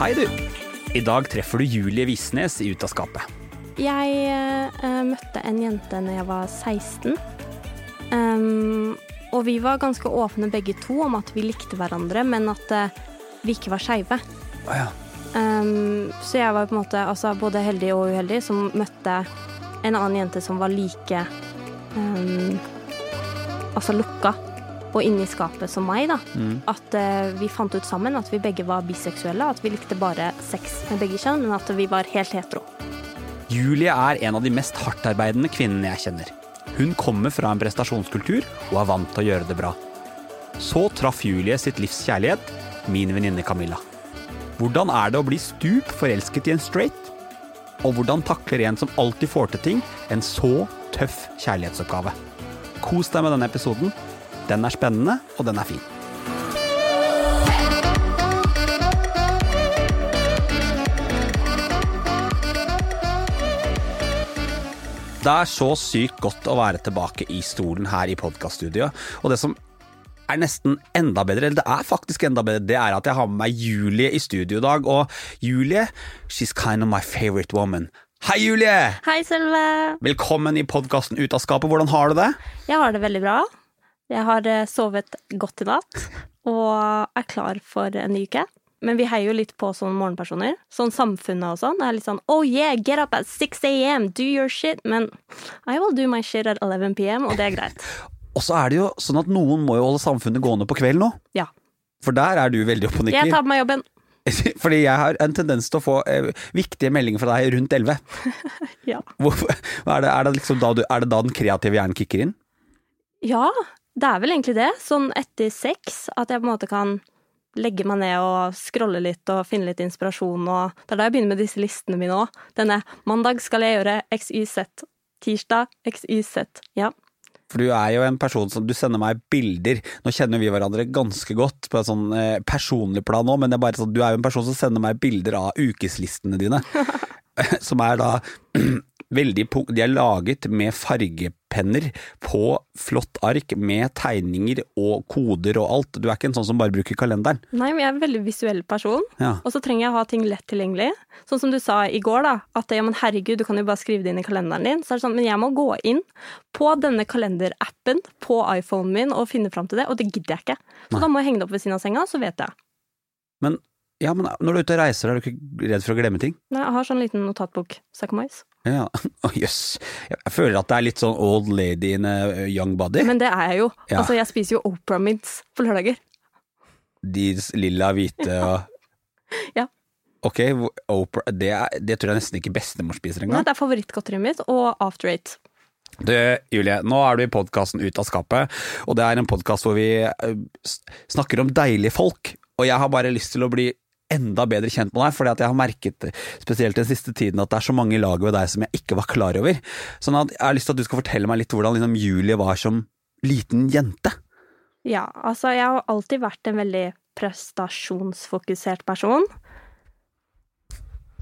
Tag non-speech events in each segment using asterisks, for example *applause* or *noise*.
Hei, du. I dag treffer du Julie Visnes i Ut av skapet. Jeg eh, møtte en jente når jeg var 16. Um, og vi var ganske åpne begge to om at vi likte hverandre, men at eh, vi ikke var skeive. Oh, ja. Um, så jeg var på en måte altså, både heldig og uheldig som møtte en annen jente som var like um, Altså lukka og inni skapet som meg, da. Mm. At uh, vi fant ut sammen at vi begge var biseksuelle, at vi likte bare sex med begge kjønn, men at vi var helt hetero. Julie er en av de mest hardtarbeidende kvinnene jeg kjenner. Hun kommer fra en prestasjonskultur og er vant til å gjøre det bra. Så traff Julie sitt livs kjærlighet, min venninne Camilla. Hvordan er det å bli stup forelsket i en straight? Og hvordan takler en som alltid får til ting, en så tøff kjærlighetsoppgave? Kos deg med denne episoden. Den er spennende, og den er fin. Det er så sykt godt å være tilbake i stolen her i podkaststudioet. Og det som er nesten enda bedre, eller det er faktisk enda bedre, det er at jeg har med meg Julie i studio i dag. Og Julie, she's kind of my favorite woman. Hei, Julie! Hei, Sølve! Velkommen i podkasten Ut av skapet. Hvordan har du det? Jeg har det veldig bra. Jeg har eh, sovet godt i natt og er klar for en ny uke. Men vi heier jo litt på sånne morgenpersoner. Sånn samfunnet og sånn. Det er litt sånn oh yeah, get up at 6 am, do your shit. Men I will do my shit at 11 pm, og det er greit. Og så er det jo sånn at noen må jo holde samfunnet gående på kvelden nå. Ja. For der er du veldig oppe og Jeg tar på meg jobben. *laughs* Fordi jeg har en tendens til å få eh, viktige meldinger fra deg rundt 11. *laughs* Ja. Hvor, er, det, er, det liksom da du, er det da den kreative hjernen kicker inn? ja, det er vel egentlig det. Sånn etter seks at jeg på en måte kan legge meg ned og scrolle litt og finne litt inspirasjon. Og det er da jeg begynner med disse listene mine òg. Denne mandag skal jeg gjøre XYZ. Tirsdag XYZ. Ja. For du er jo en person som Du sender meg bilder. Nå kjenner vi hverandre ganske godt på et sånn eh, personlig plan nå, men det er bare sånn, du er jo en person som sender meg bilder av ukeslistene dine. *laughs* som er da veldig De er laget med fargepenner på flott ark med tegninger og koder og alt. Du er ikke en sånn som bare bruker kalenderen. Nei, men jeg er en veldig visuell person. Ja. Og så trenger jeg å ha ting lett tilgjengelig. Sånn som du sa i går, da. At ja, men herregud, du kan jo bare skrive det inn i kalenderen din. Så er det sånn, men jeg må gå inn på denne kalenderappen på iPhonen min og finne fram til det, og det gidder jeg ikke. Så Nei. da må jeg henge det opp ved siden av senga, så vet jeg. Men, ja, men når du er ute og reiser, er du ikke redd for å glemme ting? Nei, jeg har sånn liten notatbok. Sakamais. Ja, *laughs* Å, jøss. Jeg føler at det er litt sånn old lady in a young body. Men det er jeg jo. Ja. Altså, jeg spiser jo Opera Mints på lørdager. De lilla, hvite *laughs* og Ja. Ok, Oprah, det, er, det tror jeg nesten ikke bestemor spiser Nei, det er favorittgodteriet mitt, og After Eight. Du, Julie, nå er du i podkasten Ut av skapet, og det er en podkast hvor vi eh, snakker om deilige folk. Og jeg har bare lyst til å bli enda bedre kjent med deg, fordi at jeg har merket, spesielt den siste tiden, at det er så mange lag ved deg som jeg ikke var klar over. Sånn at jeg har lyst til at du skal fortelle meg litt hvordan liksom, Julie var som liten jente. Ja, altså, jeg har alltid vært en veldig prestasjonsfokusert person.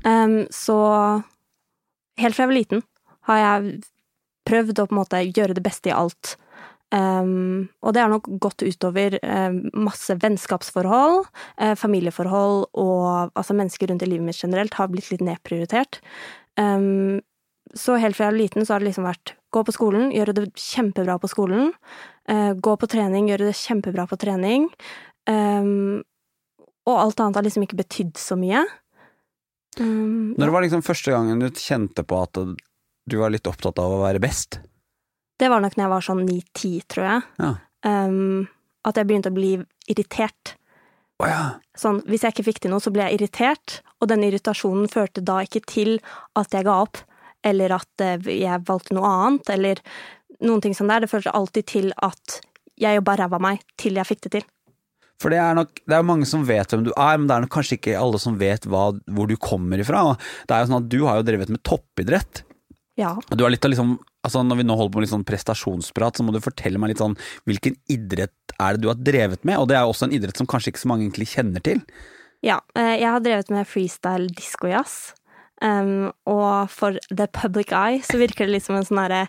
Um, så helt fra jeg var liten har jeg prøvd å på en måte gjøre det beste i alt. Em, og det har nok gått utover um, masse vennskapsforhold, uh, familieforhold og altså mennesker rundt i livet mitt generelt har blitt litt nedprioritert. Um, så helt fra jeg var liten så har det liksom vært gå på skolen, gjøre det kjempebra på skolen, Uh, gå på trening, gjøre det kjempebra på trening, Um, og alt annet har liksom ikke betydd så mye. Um, Når det var liksom første gangen du kjente på at du var litt opptatt av å være best? Det var nok når jeg var sånn ni-ti, tror jeg. Ja. Um, at jeg begynte å bli irritert. Oh, ja. Sånn, hvis jeg ikke fikk til noe, så ble jeg irritert, og den irritasjonen førte da ikke til at jeg ga opp, eller at eh, jeg valgte noe annet, eller noen ting sånn der. Det førte alltid til at jeg jobba ræva av meg til jeg fikk det til. For det er nok Det er mange som vet hvem du er, men det er nok kanskje ikke alle som vet hva, hvor du kommer ifra. Det er jo sånn at Du har jo drevet med toppidrett. Ja. Du har litt av liksom Altså Når vi nå holder på med litt sånn prestasjonsprat, så må du fortelle meg litt sånn hvilken idrett er det du har drevet med? Og det er jo også en idrett som kanskje ikke så mange egentlig kjenner til. ja. eh, Jeg har drevet med freestyle discojazz. Um, og for the public eye så virker det litt som en sånn herre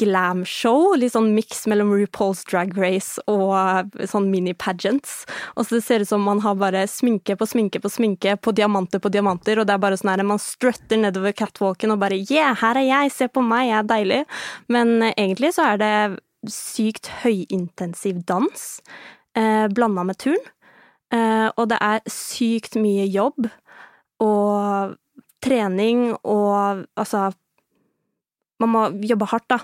glam-show. Litt sånn miks mellom RuPaul's Drag Race og sånn mini-pageants. Og så det ser ut som man har bare sminke på sminke på sminke på diamanter på diamanter, og det er bare sånn her man strutter nedover catwalken og bare yeah, her er jeg, se på meg, jeg er deilig. Men uh, egentlig så er det sykt høyintensiv dans uh, blanda med turn. Uh, og det er sykt mye jobb og trening og altså Man må jobbe hardt, da.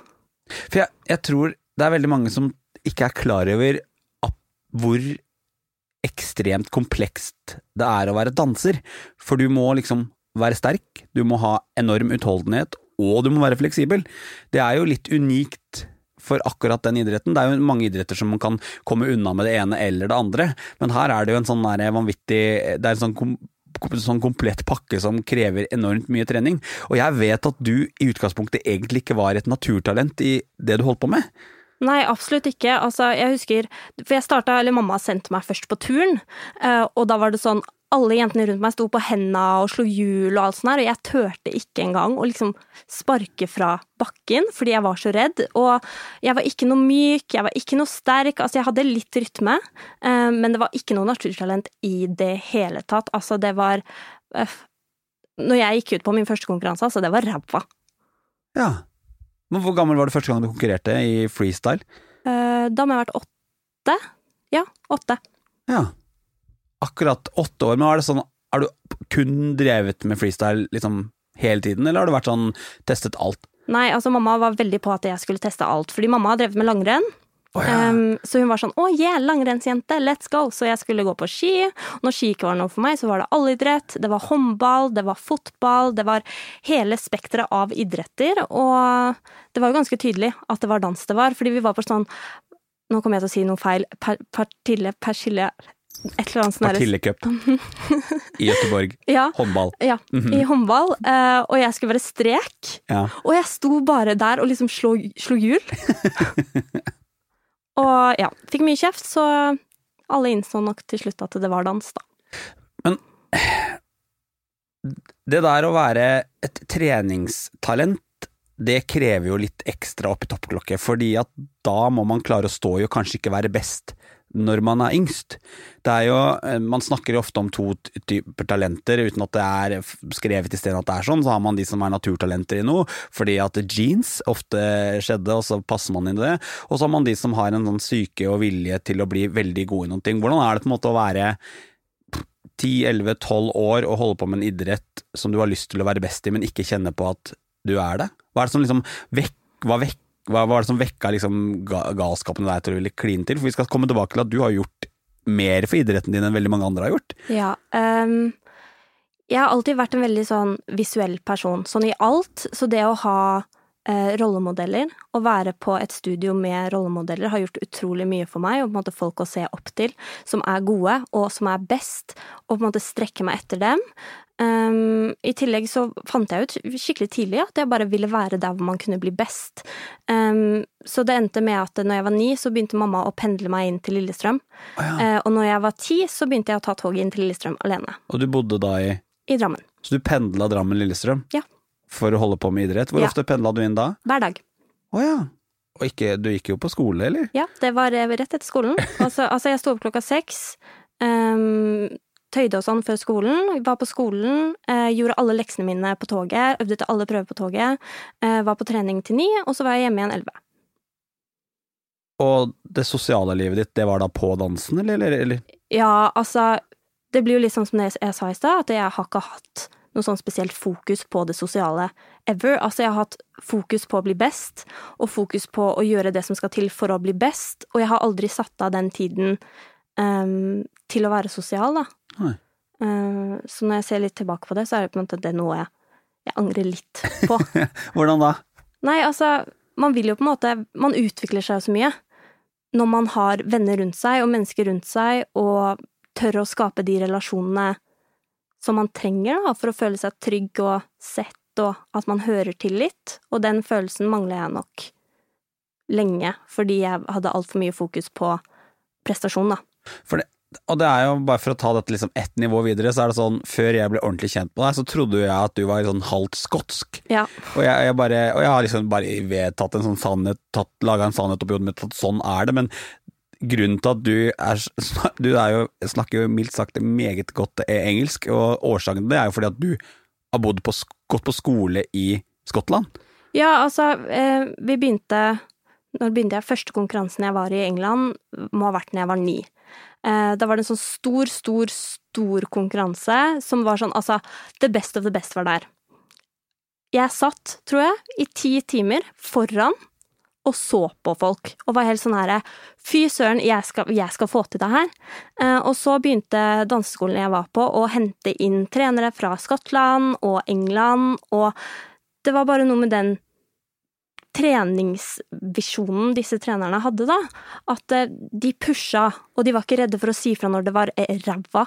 For jeg, jeg tror det er veldig mange som ikke er klar over hvor ekstremt komplekst det er å være danser. For du må liksom være sterk, du må ha enorm utholdenhet, og du må være fleksibel. Det er jo litt unikt for akkurat den idretten. Det er jo mange idretter som man kan komme unna med det ene eller det andre, men her er det jo en sånn vanvittig Det er en sånn sånn komplett pakke som krever enormt mye trening. Og jeg vet at du i utgangspunktet egentlig ikke var et naturtalent i det du holdt på med. Nei, absolutt ikke. Altså, jeg husker For jeg starta, eller mamma sendte meg først på turn, eh, og da var det sånn alle jentene rundt meg sto på henda og slo hjul og alt sånt her, og jeg turte ikke engang å liksom sparke fra bakken fordi jeg var så redd. Og jeg var ikke noe myk, jeg var ikke noe sterk. Altså, jeg hadde litt rytme, eh, men det var ikke noe naturtalent i det hele tatt. Altså, det var eh, Når jeg gikk ut på min første konkurranse, altså, det var ræva. Ja. Men hvor gammel var du første gang du konkurrerte i freestyle? Uh, Da må jeg ha vært åtte. Ja, åtte. Ja. Akkurat åtte år, men er det sånn Har du kun drevet med freestyle liksom hele tiden, eller har du vært sånn testet alt? Nei, altså mamma var veldig på at jeg skulle teste alt, fordi mamma har drevet med langrenn. Ja. Em, så hun var sånn 'Å, yeah, langrennsjente, let's go'. Så jeg skulle gå på ski. Når ski ikke var noe for meg, så var det allidrett. Det var håndball, det var fotball, det var hele spekteret av idretter. Og det var jo ganske tydelig at det var dans det var, fordi vi var på sånn Nå kommer jeg til å si noe feil. Per, partille, persille Et eller annet sånt. Partillecup *laughs* i Gøteborg. Ja, Håndball. ja, i håndball. eh, og jeg skulle være strek. Ja. Og jeg sto bare der og liksom slo, slo hjul. *laughs* og ja, fikk mye kjeft, så alle innså nok til slutt at det var dans, da. Det der å være et treningstalent, det krever jo litt ekstra opp i toppklokke, fordi at da må man klare å stå i og kanskje ikke være best når man er yngst. Det er jo, eh, Man snakker jo ofte om to typer talenter, uten at det er skrevet i stedet at det er sånn. Så har man de som er naturtalenter i noe, fordi at jeans ofte skjedde, og så passer man inn i det. Og så har man de som har en sånn syke og vilje til å bli veldig gode i noen ting. Hvordan er det på en måte å være 10-11-12 år og holde på med en idrett som du har lyst til å være best i, men ikke kjenne på at du er det? Hva er det som liksom vekk, hva vekk, hva var det som vekka liksom ga, galskapen i deg til å ville kline til? For vi skal komme tilbake til at du har gjort mer for idretten din enn veldig mange andre har gjort. Ja, um, jeg har alltid vært en veldig sånn visuell person, sånn i alt. Så det å ha rollemodeller, å være på et studio med rollemodeller, har gjort utrolig mye for meg, og på en måte folk å se opp til, som er gode, og som er best, og på en måte strekke meg etter dem. Um, I tillegg så fant jeg ut skikkelig tidlig at jeg bare ville være der hvor man kunne bli best. Um, så det endte med at når jeg var ni, så begynte mamma å pendle meg inn til Lillestrøm. Oh, ja. uh, og når jeg var ti, så begynte jeg å ta toget inn til Lillestrøm alene. Og du bodde da i I Drammen. Så du pendla Drammen-Lillestrøm Ja. For å holde på med idrett? Hvor Ja. ofte pendla du inn da? Hver dag. Å ja. Og ikke, du gikk jo på skole, eller? Ja, det var eh, rett etter skolen. *laughs* Altså, altså jeg sto opp klokka seks. Um, tøyde og sånn før skolen. Var på skolen, eh, gjorde alle leksene mine på toget, øvde til alle prøver på toget. eh, var på trening til ni, og så var jeg hjemme igjen elleve. Og det sosiale livet ditt, det var da på dansen, eller? eller, eller? Ja, altså Det blir jo litt sånn som det jeg sa i stad, at jeg har ikke hatt noe sånn spesielt fokus på det sosiale ever. Altså, jeg har hatt fokus på å bli best, og fokus på å gjøre det som skal til for å bli best, og jeg har aldri satt av den tiden um, til å være sosial, da. Uh, så når jeg ser litt tilbake på det, så er det på en måte det noe jeg, jeg angrer litt på. *laughs* Hvordan da? Nei, altså, man vil jo på en måte Man utvikler seg jo så mye når man har venner rundt seg og mennesker rundt seg, og tør å skape de relasjonene som man trenger da, for å føle seg trygg og sett, og at man hører til litt, og den følelsen mangler jeg nok lenge, fordi jeg hadde altfor mye fokus på prestasjon, da. For det, og det er jo, bare for å ta dette liksom ett nivå videre, så er det sånn, før jeg ble ordentlig kjent med deg, så trodde jeg at du var sånn halvt skotsk. Ja. Og, jeg, jeg bare, og jeg har liksom bare vedtatt en sånn sannhet, laga en sannhet oppi hodet mitt at sånn er det, men grunnen til at du er Du er jo, snakker jo mildt sagt meget godt engelsk, og årsaken til det er jo fordi at du har bodd på, gått på skole i Skottland. Ja, altså, eh, vi begynte Når begynte jeg? Første konkurransen jeg var i England, må ha vært når jeg var ni. Eh, da var det en sånn stor, stor, stor konkurranse som var sånn Altså, the best of the best var der. Jeg satt, tror jeg, i ti timer foran og så på folk, og var helt sånn herre Fy søren, jeg skal, jeg skal, få til det her. Eh, og så begynte danseskolen jeg var på, å hente inn trenere fra Skottland og England, og det var bare noe med den treningsvisjonen disse trenerne hadde, da. At eh, de pusha, og de var ikke redde for å si fra når det var eh, ræva.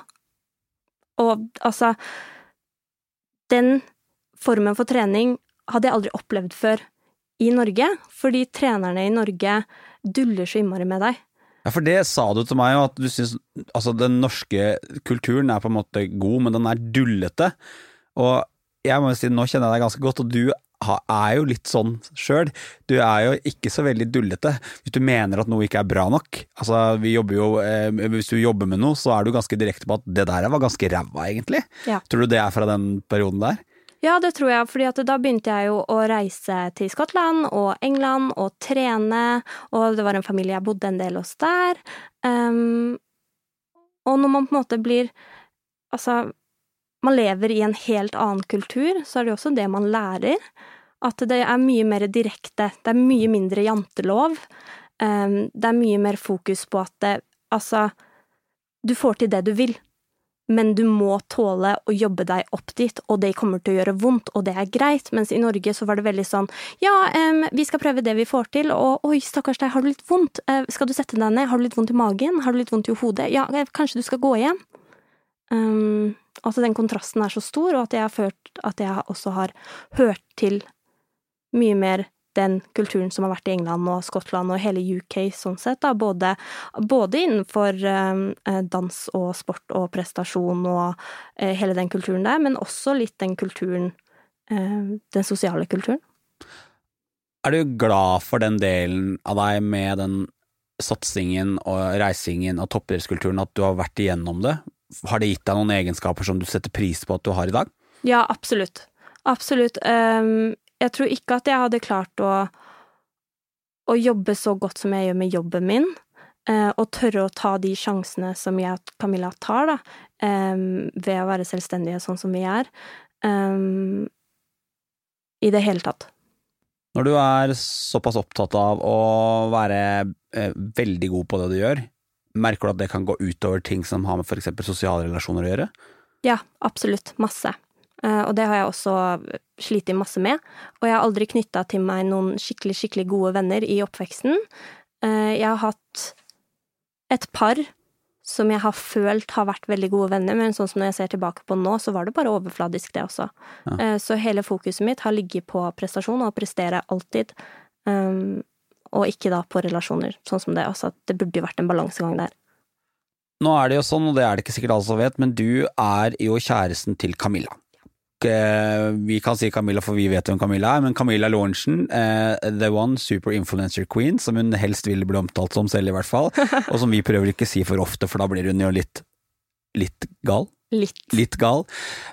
Og altså Den formen for trening hadde jeg aldri opplevd før i Norge, fordi trenerne i Norge duller så innmari med deg. Ja, for det sa du til meg, at du syns altså den norske kulturen er på en måte god, men den er dullete. Og jeg må jo si, nå kjenner jeg deg ganske godt, og du er jo litt sånn sjøl. Du er jo ikke så veldig dullete. Hvis du mener at noe ikke er bra nok. Altså, vi jobber jo, eh, Hvis du jobber med noe, så er du ganske direkte på at det der var ganske ræva, egentlig. Ja. Tror du det er fra den perioden der? Ja, det tror jeg, fordi da begynte jeg jo å reise til Skottland og England og trene, og det var en familie jeg bodde en del hos der. Um, og når man på en måte blir Altså, man lever i en helt annen kultur, så er det jo også det man lærer. At det er mye mer direkte. Det er mye mindre jantelov. Um, det er mye mer fokus på at det Altså, du får til det du vil, men du må tåle å jobbe deg opp dit, og det kommer til å gjøre vondt, og det er greit. Mens i Norge så var det veldig sånn ja, um, vi skal prøve det vi får til, og oi, stakkars deg, har du litt vondt? Uh, skal du sette deg ned? Har du litt vondt i magen? Har du litt vondt i hodet? Ja, kanskje du skal gå hjem? Um, at den kontrasten er så stor, og at jeg har følt at jeg også har hørt til mye mer den kulturen som har vært i England og Skottland og hele UK sånn sett, da, både, både innenfor um, dans og sport og prestasjon og uh, hele den kulturen der, men også litt den kulturen, uh, den sosiale kulturen. Er du glad for den delen av deg med den satsingen og reisingen og toppidrettskulturen, at du har vært igjennom det? Har det gitt deg noen egenskaper som du setter pris på at du har i dag? Ja, absolutt. Absolutt. Um, jeg tror ikke at jeg hadde klart å, å jobbe så godt som jeg gjør med jobben min, uh, og tørre å ta de sjansene som jeg og Camilla tar, da, um, ved å være selvstendige sånn som vi er, um, i det hele tatt. Når du er såpass opptatt av å være eh, veldig god på det du gjør, merker du at det kan gå utover ting som har med eksempel sosiale relasjoner å gjøre? Ja, absolutt. Masse. Uh, og det har jeg også slitt masse med. Og jeg har aldri knytta til meg noen skikkelig, skikkelig gode venner i oppveksten. Uh, jeg har hatt et par som jeg har følt har vært veldig gode venner, men sånn som når jeg ser tilbake på nå, så var det bare overfladisk, det også. Ja. Uh, så hele fokuset mitt har ligget på prestasjon, og å prestere alltid. Um, og ikke da på relasjoner, sånn som det. Altså, det burde jo vært en balansegang der. Nå er det jo sånn, og det er det ikke sikkert alle som vet, men du er jo kjæresten til Camilla. Vi kan si Camilla, for vi vet hvem Camilla er, men Camilla Lorentzen, uh, the one super influencer queen, som hun helst ville bli omtalt som selv, i hvert fall, *laughs* og som vi prøver ikke å si for ofte, for da blir hun jo litt, litt gal. Litt. Litt gal.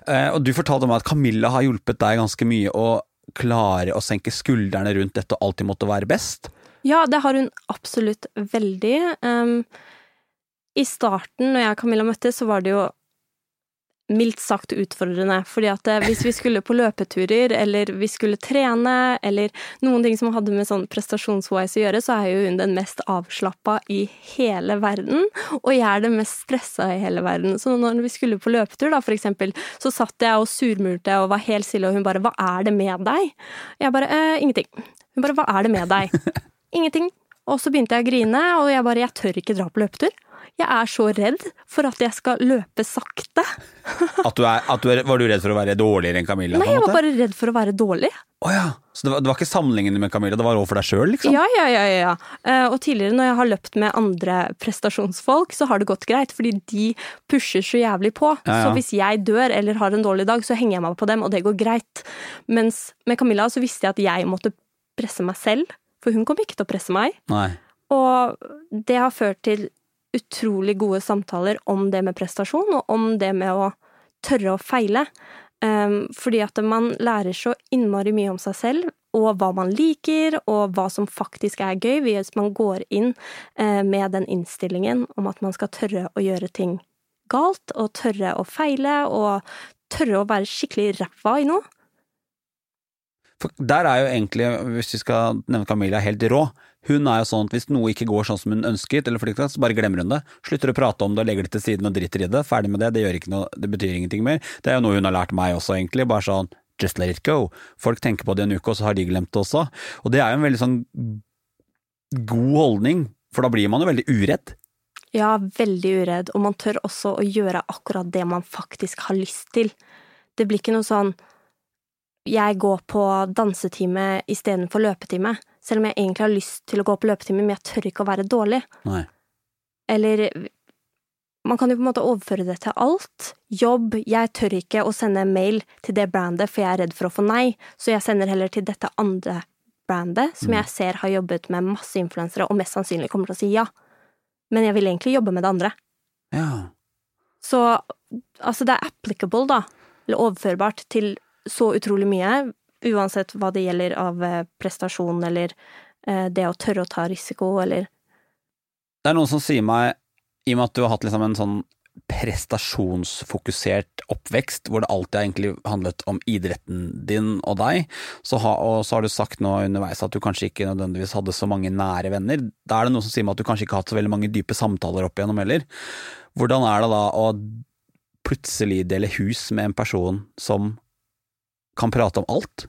Uh, og du fortalte meg at Camilla har hjulpet deg ganske mye å klare å senke skuldrene rundt dette og alltid måtte være best. Ja, det har hun absolutt veldig. Um, I starten, når jeg og Camilla møttes, så var det jo mildt sagt utfordrende. Fordi at eh, hvis vi skulle på løpeturer, eller vi skulle trene, eller noen ting som hadde med sånn prestasjonswise å gjøre, så er jo hun den mest avslappa i hele verden. Og jeg er den mest stressa i hele verden. Så når vi skulle på løpetur, da, for eksempel, så satt jeg og surmulte og var helt stille, og hun bare 'hva er det med deg?' Jeg bare eh, 'ingenting'. Hun bare 'hva er det med deg?' *laughs* Ingenting. Og så begynte jeg å grine, og jeg bare 'jeg tør ikke dra på løpetur'. Jeg er så redd for at jeg skal løpe sakte. *laughs* At du er, at du er, var du redd for å være dårligere enn Camilla? Nei, jeg var bare redd for å være dårlig. Oh, ja. Så det var, det var ikke sammenlignende med Camilla, det var overfor deg sjøl, liksom? Ja, ja, ja, ja. Eh, Og tidligere når jeg har løpt med andre prestasjonsfolk, så har det gått greit, fordi de pusher så jævlig på. Ja, ja. Så hvis jeg dør eller har en dårlig dag, så henger jeg meg på dem, og det går greit. Mens med Camilla så visste jeg at jeg måtte presse meg selv, for hun kom ikke til å presse meg. Nei. Og det har ført til utrolig gode samtaler om det med prestasjon, og om det med å tørre å feile. Um, fordi at man lærer så innmari mye om seg selv, og hva man liker, og hva som faktisk er gøy, hvis man går inn eh, med den innstillingen om at man skal tørre å gjøre ting galt, og tørre å feile, og tørre å være skikkelig ræva i noe. For der er jo egentlig, hvis vi skal nevne Camilla, helt rå. Hun er jo sånn at hvis noe ikke går sånn som hun ønsket, eller for så bare glemmer hun det. Slutter å prate om det legger det til siden og driter i det. Ferdig med det, det, gjør ikke noe, det betyr ingenting mer. Det er jo noe hun har lært meg også, egentlig. Bare sånn just let it go. Folk tenker på det en uke, og så har de glemt det også. Og det er jo en veldig sånn god holdning, for da blir man jo veldig uredd. Ja, veldig uredd, og man tør også å gjøre akkurat det man faktisk har lyst til. Det blir ikke noe sånn jeg går på dansetime istedenfor løpetime, selv om jeg egentlig har lyst til å gå på løpetime, men jeg tør ikke å være dårlig. Nei. Eller man kan jo på en måte overføre det til alt. Jobb, jeg tør ikke å sende mail til det brandet, for jeg er redd for å få nei, så jeg sender heller til dette andre brandet, som jeg ser har jobbet med masse influensere, og mest sannsynlig kommer til å si ja. Men jeg vil egentlig jobbe med det andre. Ja. Så altså, det er applicable, da, eller overførbart til så utrolig mye, uansett hva det gjelder av eh, prestasjon eller eh, det å tørre å ta risiko, eller Det er noen som sier meg, i og med at du har hatt liksom en sånn prestasjonsfokusert oppvekst, hvor det alltid har egentlig handlet om idretten din og deg, så ha, og så har du sagt nå underveis at du kanskje ikke nødvendigvis hadde så mange nære venner. Da er det noen som sier meg at du kanskje ikke har hatt så veldig mange dype samtaler opp igjennom heller. Hvordan er det da å plutselig dele hus med en person som kan prate om alt?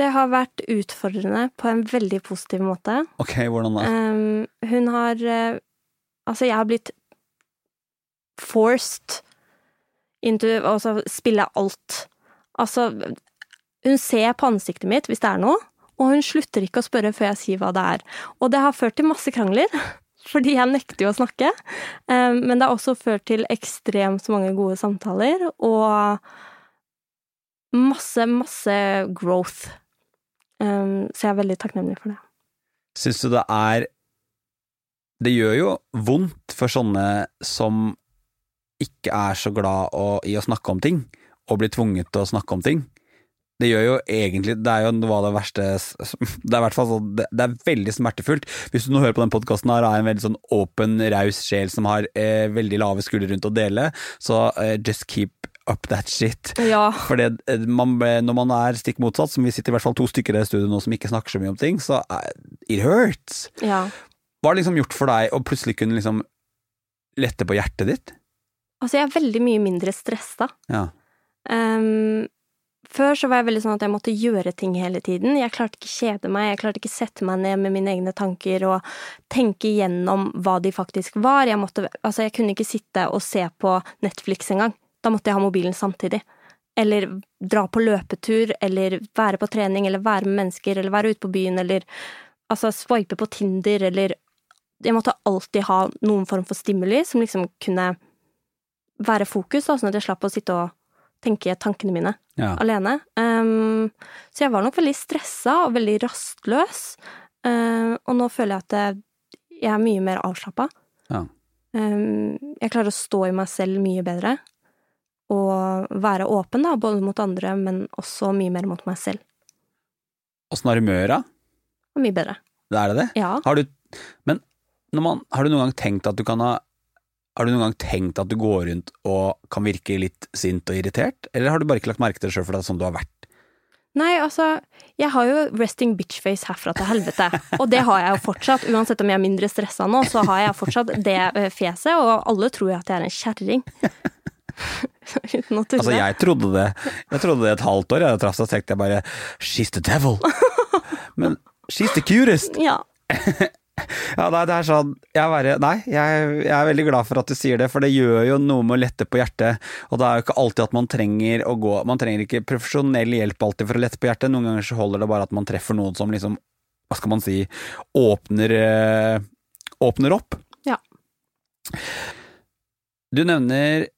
Det har vært utfordrende på en veldig positiv måte. Ok, hvordan da? Um, hun har uh, Altså, jeg har blitt forced into å altså, spille alt. Altså, hun ser på ansiktet mitt hvis det er noe, og hun slutter ikke å spørre før jeg sier hva det er. Og det har ført til masse krangler, *laughs* fordi jeg nekter jo å snakke. Um, men det har også ført til ekstremt mange gode samtaler, og masse, masse growth. Um, så jeg er veldig takknemlig for det. Syns du det er Det gjør jo vondt for sånne som ikke er så glad å, i å snakke om ting, og blir tvunget til å snakke om ting. Det gjør jo egentlig Det er jo noe av det verste Det er fall sånn det, er veldig smertefullt. Hvis du nå hører på den podkasten her er en veldig sånn åpen, raus sjel som har eh, veldig lave skuldre rundt å dele, så eh, just keep up that shit. Ja. For det, eh, når man er stikk motsatt, som vi sitter i hvert fall to stykker i studio nå som ikke snakker så mye om ting, så eh, it hurts. ja. Hva har liksom gjort for deg å plutselig kunne liksom lette på hjertet ditt? Altså, jeg er veldig mye mindre stressa. Ja. Um, før så var jeg veldig sånn at jeg måtte gjøre ting hele tiden. Jeg klarte ikke kjede meg, jeg klarte ikke sette meg ned med mine egne tanker og tenke igjennom hva de faktisk var. Jeg måtte, altså, jeg kunne ikke sitte og se på Netflix engang. Da måtte jeg ha mobilen samtidig. Eller dra på løpetur, eller være på trening, eller være med mennesker, eller være ute på byen, eller altså swipe på Tinder, eller Jeg måtte alltid ha noen form for stimuli som liksom kunne være fokus, da, sånn at jeg slapp å sitte og tenke tankene mine Ja. alene. Um, så jeg var nok veldig stressa og veldig rastløs. Uh, og nå føler jeg at jeg er mye mer avslappa. Ja. Um, jeg klarer å stå i meg selv mye bedre. Og være åpen, da, både mot andre, men også mye mer mot meg selv. Åssen er humøret? Og mye bedre. Det er det det? Ja. Har du, men man, har du noen gang tenkt at du kan ha Har du noen gang tenkt at du går rundt og kan virke litt sint og irritert, eller har du bare ikke lagt merke til det sjøl for det er sånn du har vært? Nei, altså, jeg har jo resting bitch-face herfra til helvete, og det har jeg jo fortsatt. Uansett om jeg er mindre stressa nå, så har jeg fortsatt det eh, fjeset, og alle tror jo at jeg er en kjerring. Uten å tulle. Altså, jeg trodde det Jeg trodde det et halvt år, jeg traff deg, tenkte jeg bare She's the devil. *laughs* Men she's the cutest. Ja. *laughs* Ja, nei, det er sånn jeg, bare, Nei, jeg, jeg er veldig glad for at du sier det, for det gjør jo noe med å lette på hjertet. Og det er jo ikke alltid at man trenger å gå Man trenger ikke profesjonell hjelp alltid for å lette på hjertet. Noen ganger så holder det bare at man treffer noen som liksom, hva skal man si, åpner eh, Åpner opp. Ja. Du nevner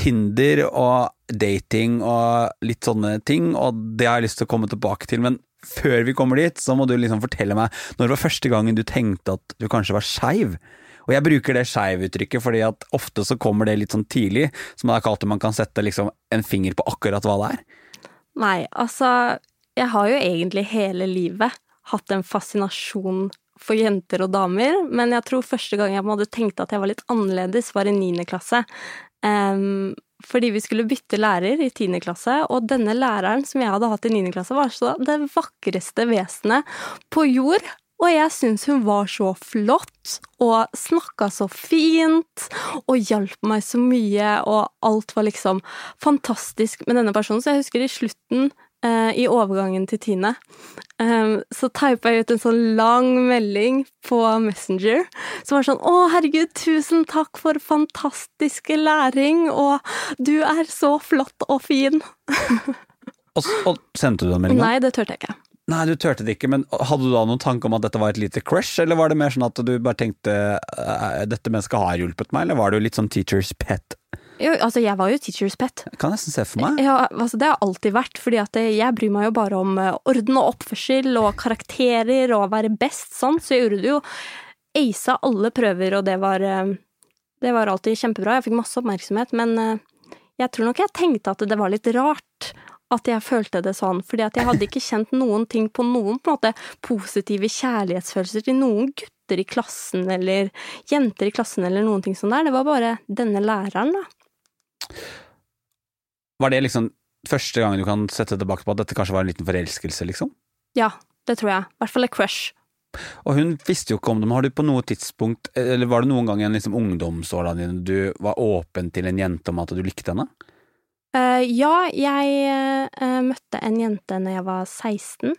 Tinder og dating og litt sånne ting, og det har jeg lyst til å komme tilbake til, men før vi kommer dit, så må du liksom fortelle meg når det var første gangen du tenkte at du kanskje var skeiv. Og jeg bruker det skeiv-uttrykket fordi at ofte så kommer det litt sånn tidlig, som det er kalt at man kan sette liksom en finger på akkurat hva det er. Nei, altså, jeg har jo egentlig hele livet hatt en fascinasjon for jenter og damer, men jeg tror første gang jeg hadde tenkt at jeg var litt annerledes, var i niende klasse. Um, fordi vi skulle bytte lærer i tiende klasse, og denne læreren som jeg hadde hatt i niende klasse, var så det vakreste vesenet på jord. Og jeg syns hun var så flott, og snakka så fint, og hjalp meg så mye, og alt var liksom fantastisk med denne personen. Så jeg husker i slutten eh, i overgangen til tiende, eh, så typa jeg ut en sånn lang melding på Messenger som var sånn 'Å, herregud, tusen takk for fantastiske læring', og 'du er så flott og fin'. *laughs* Og, og sendte du den meldinga? Nei, det turte jeg ikke. Nei, du turte det ikke, men hadde du da noen tanke om at dette var et lite crush, eller var det mer sånn at du bare tenkte dette mennesket har hjulpet meg, eller var du litt sånn teacher's pet? Jo, altså, jeg var jo teacher's pet. Jeg kan nesten se for meg. Ja, altså, det har alltid vært, fordi at jeg bryr meg jo bare om eh, orden og oppførsel og karakterer og å være best, sånn, så jeg gjorde det jo Aisa alle prøver, og det var eh, Det var alltid kjempebra. Jeg fikk masse oppmerksomhet, men eh, jeg tror nok jeg tenkte at det var litt rart at jeg følte det sånn, fordi at jeg hadde ikke kjent noen ting på noen på en måte positive kjærlighetsfølelser til noen gutter i klassen eller jenter i klassen eller noen ting sånn der. Det var bare denne læreren, da. Var det liksom første gangen du kan sette tilbake på at dette kanskje var en liten forelskelse, liksom? Ja, det tror jeg. I hvert fall et crush. Og hun visste jo ikke om det, men har du på noe tidspunkt, eller var det noen gang i en liksom ungdomsåra dine du var åpen til en jente om at du likte henne? Uh, ja, jeg uh, møtte en jente når jeg var 16.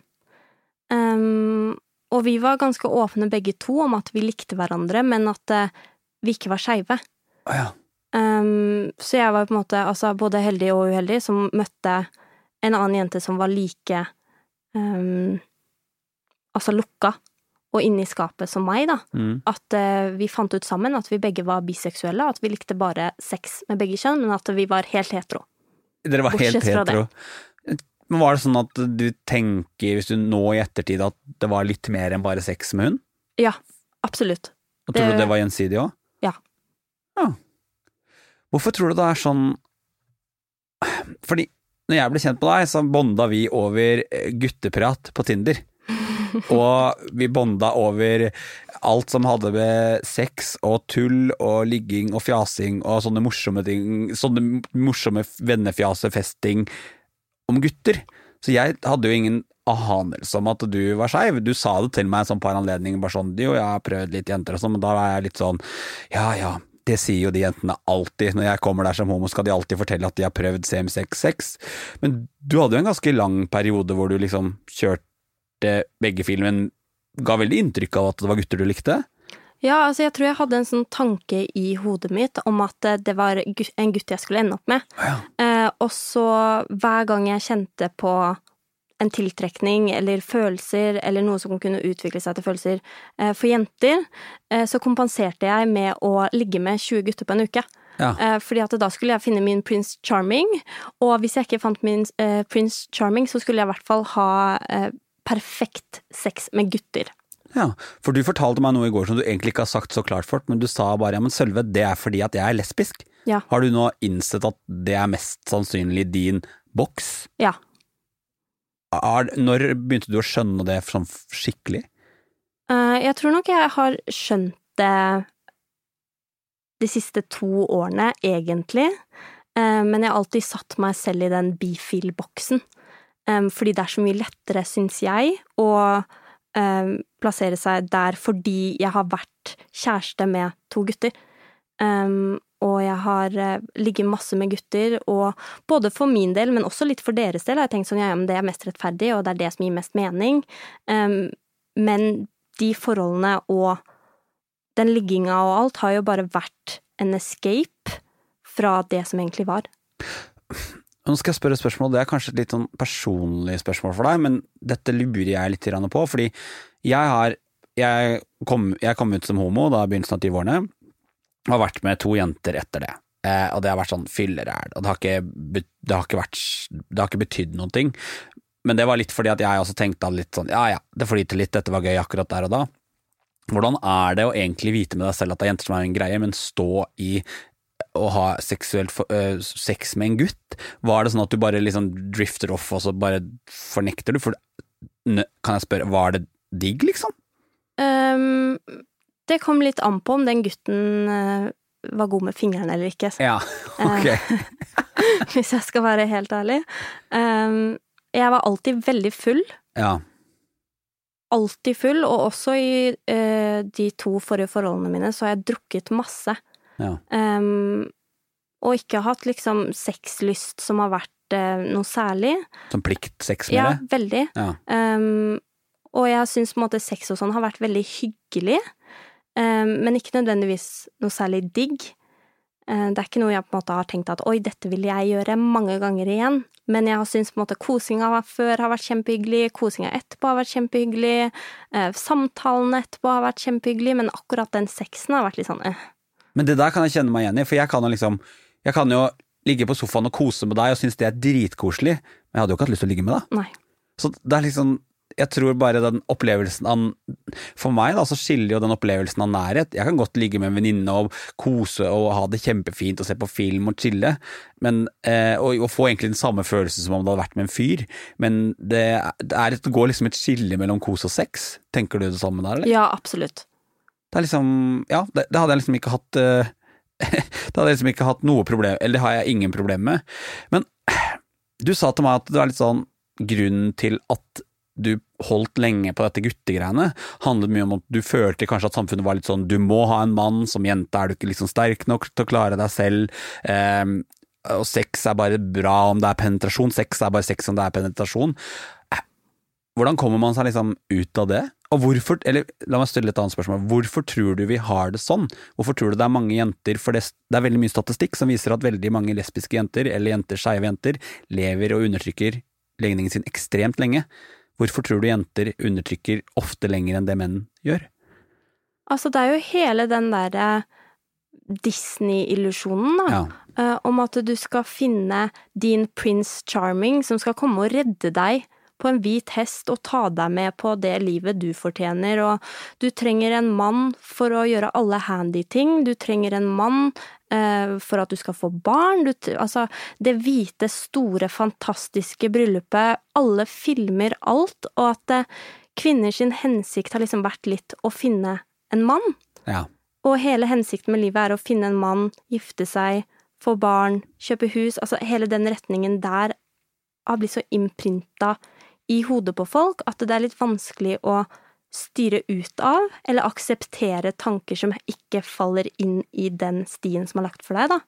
Um, og vi var ganske åpne begge to om at vi likte hverandre, men at uh, vi ikke var skeive. Ah, ja. Ehm, så jeg var på en måte altså, både heldig og uheldig som møtte en annen jente som var like um, Altså lukka og inne i skapet som meg, da. Mm. At uh, vi fant ut sammen at vi begge var biseksuelle, at vi likte bare sex med begge kjønn, men at vi var helt hetero. Dere var helt Bortsett helt hetero. Men var det sånn at du tenker, hvis du nå i ettertid, at det var litt mer enn bare sex med hun? Ja, absolutt. Og tror Det- du det var gjensidig òg? Ja. ja. Hvorfor tror du det er sånn Fordi når jeg ble kjent med deg, så bonda vi over eh, gutteprat på Tinder. *laughs* Og vi bonda over alt som hadde med sex og tull og ligging og fjasing og sånne morsomme ting, sånne morsomme vennefjasefesting om gutter. Så jeg hadde jo ingen anelse om at du var skeiv. Du sa det til meg sånn en anledning, bare sånn jo, jeg har prøvd litt jenter og sånn, men da var jeg litt sånn ja ja, det sier jo de jentene alltid. Når jeg kommer der som homo, skal de alltid fortelle at de har prøvd CM66. Men du hadde jo en ganske lang periode hvor du liksom kjørte begge filmen, ga veldig inntrykk av at det var gutter du likte. Ja, altså jeg tror jeg hadde en sånn tanke i hodet mitt om at eh, det var en gutt jeg skulle ende opp med. Ja. Eh, og så hver gang jeg kjente på en tiltrekning eller følelser, eller noe som kunne utvikle seg til følelser eh, for jenter, eh, så kompenserte jeg med å ligge med 20 gutter på en uke. Ja. Eh, fordi at da skulle jeg finne min Prince Charming, og hvis jeg ikke fant min Prince Charming, så skulle jeg i hvert fall ha perfekt sex med gutter. Ja, for du fortalte meg noe i går som du egentlig ikke har sagt så klart fort, men du sa bare ja, men Sølve, det er fordi at jeg er lesbisk. Ja. Har du nå innsett at det er mest sannsynlig din boks? Ja. Er, når begynte du å skjønne det sånn skikkelig? Uh, jeg tror nok jeg har skjønt det de siste to årene, egentlig. Eh, men jeg har alltid satt meg selv i den bifil-boksen. Eh, fordi det er så mye lettere, syns jeg, å plassere seg der fordi jeg har vært kjæreste med to gutter. Um, og jeg har uh, ligget masse med gutter, og både for min del, men også litt for deres del, har jeg tenkt sånn ja, men det er mest rettferdig, og det er det som gir mest mening. Um, men de forholdene og den ligginga og alt har jo bare vært en escape fra det som egentlig var. Nå skal jeg spørre et spørsmål, det er kanskje et litt sånn personlig spørsmål for deg, men dette lurer jeg litt på, fordi jeg har jeg kom, jeg kom ut som homo da i begynnelsen av 20-årene, og har vært med to jenter etter det. Eh, og det har vært sånn fylleræl, og det har ikke, det har vært, det har ikke betydd noen ting. Men det var litt fordi at jeg også tenkte litt sånn, ja ja, det flyter litt, dette var gøy akkurat der og da. Hvordan er det å egentlig vite med deg selv at det er jenter som er en greie, men stå i å ha seksuelt uh, sex med en gutt? Var det sånn at du bare liksom drifter off, og så bare fornekter du? For, kan jeg spørre, var det digg, liksom? Um, det kom litt an på om den gutten uh, var god med fingrene eller ikke. Ja, ok. *laughs* hvis jeg skal være helt ærlig. Um, jeg var alltid veldig full. Ja. Alltid full, og også i de to forrige forholdene mine så har jeg drukket masse. Ja. Og ikke hatt liksom sexlyst som har vært noe særlig. Som pliktsex med ja, det? Veldig. Ja, Um, og jeg syns på en måte sex og sånn har vært veldig hyggelig, men ikke nødvendigvis noe særlig digg. Uh, det er ikke noe jeg på en måte har tenkt at oi, dette vil jeg gjøre mange ganger igjen. Men jeg har syntes på en måte kosinga før har vært kjempehyggelig, kosinga etterpå har vært kjempehyggelig, uh, samtalene etterpå har vært kjempehyggelig, men akkurat den sexen har vært litt sånn eh. Men det der kan jeg kjenne meg igjen i, for jeg kan jo liksom Jeg kan jo ligge på sofaen og kose med deg og synes det er dritkoselig, men jeg hadde jo ikke hatt lyst til å ligge med deg. Nei. Så det er liksom jeg tror bare den opplevelsen av For meg da, så skiller jo den opplevelsen av nærhet. Jeg kan godt ligge med en venninne og kose og ha det kjempefint og se på film og chille, men, eh, og, og, få egentlig den samme følelsen som om det hadde vært med en fyr. Men det, det, er, det går liksom et skille mellom kos og sex. Tenker du det samme der, eller? Ja, absolutt. Det er liksom Ja, det, det hadde jeg liksom ikke hatt uh, *laughs* Det hadde jeg liksom ikke hatt noe problem Eller det har jeg ingen problem med. Men du sa til meg at det var litt sånn grunnen til at du holdt lenge på dette guttegreiene, handlet mye om at du følte kanskje at samfunnet var litt sånn du må ha en mann, som jente er du ikke liksom sterk nok til å klare deg selv. Eh, og sex er bare bra om det er penetrasjon, sex er bare sex om det er penetrasjon. Hvordan kommer man seg liksom ut av det? Og hvorfor, eller la meg stille et annet spørsmål, hvorfor tror du vi har det sånn? Hvorfor tror du det er mange jenter, for det, det er veldig mye statistikk som viser at veldig mange lesbiske jenter, eller jenter, skeive jenter, lever og undertrykker legningen sin ekstremt lenge. Hvorfor tror du jenter undertrykker ofte lenger enn det menn gjør? Altså, det er jo hele den derre Disney-illusjonen, da. Ja. Uh, om at du skal finne din prince charming som skal komme og redde deg på en hvit hest og ta deg med på det livet du fortjener, og du trenger en mann for å gjøre alle handy ting, du trenger en mann eh, for at du skal få barn, du, altså det hvite, store, fantastiske bryllupet, alle filmer alt, og at eh, kvinner hensikt har liksom vært litt å finne en mann. Ja. Og hele hensikten med livet er å finne en mann, gifte seg, få barn, kjøpe hus, altså hele den retningen der har blitt så innprinta i hodet på folk at det er litt vanskelig å styre ut av, eller akseptere tanker som ikke faller inn i den stien som er lagt for deg, da.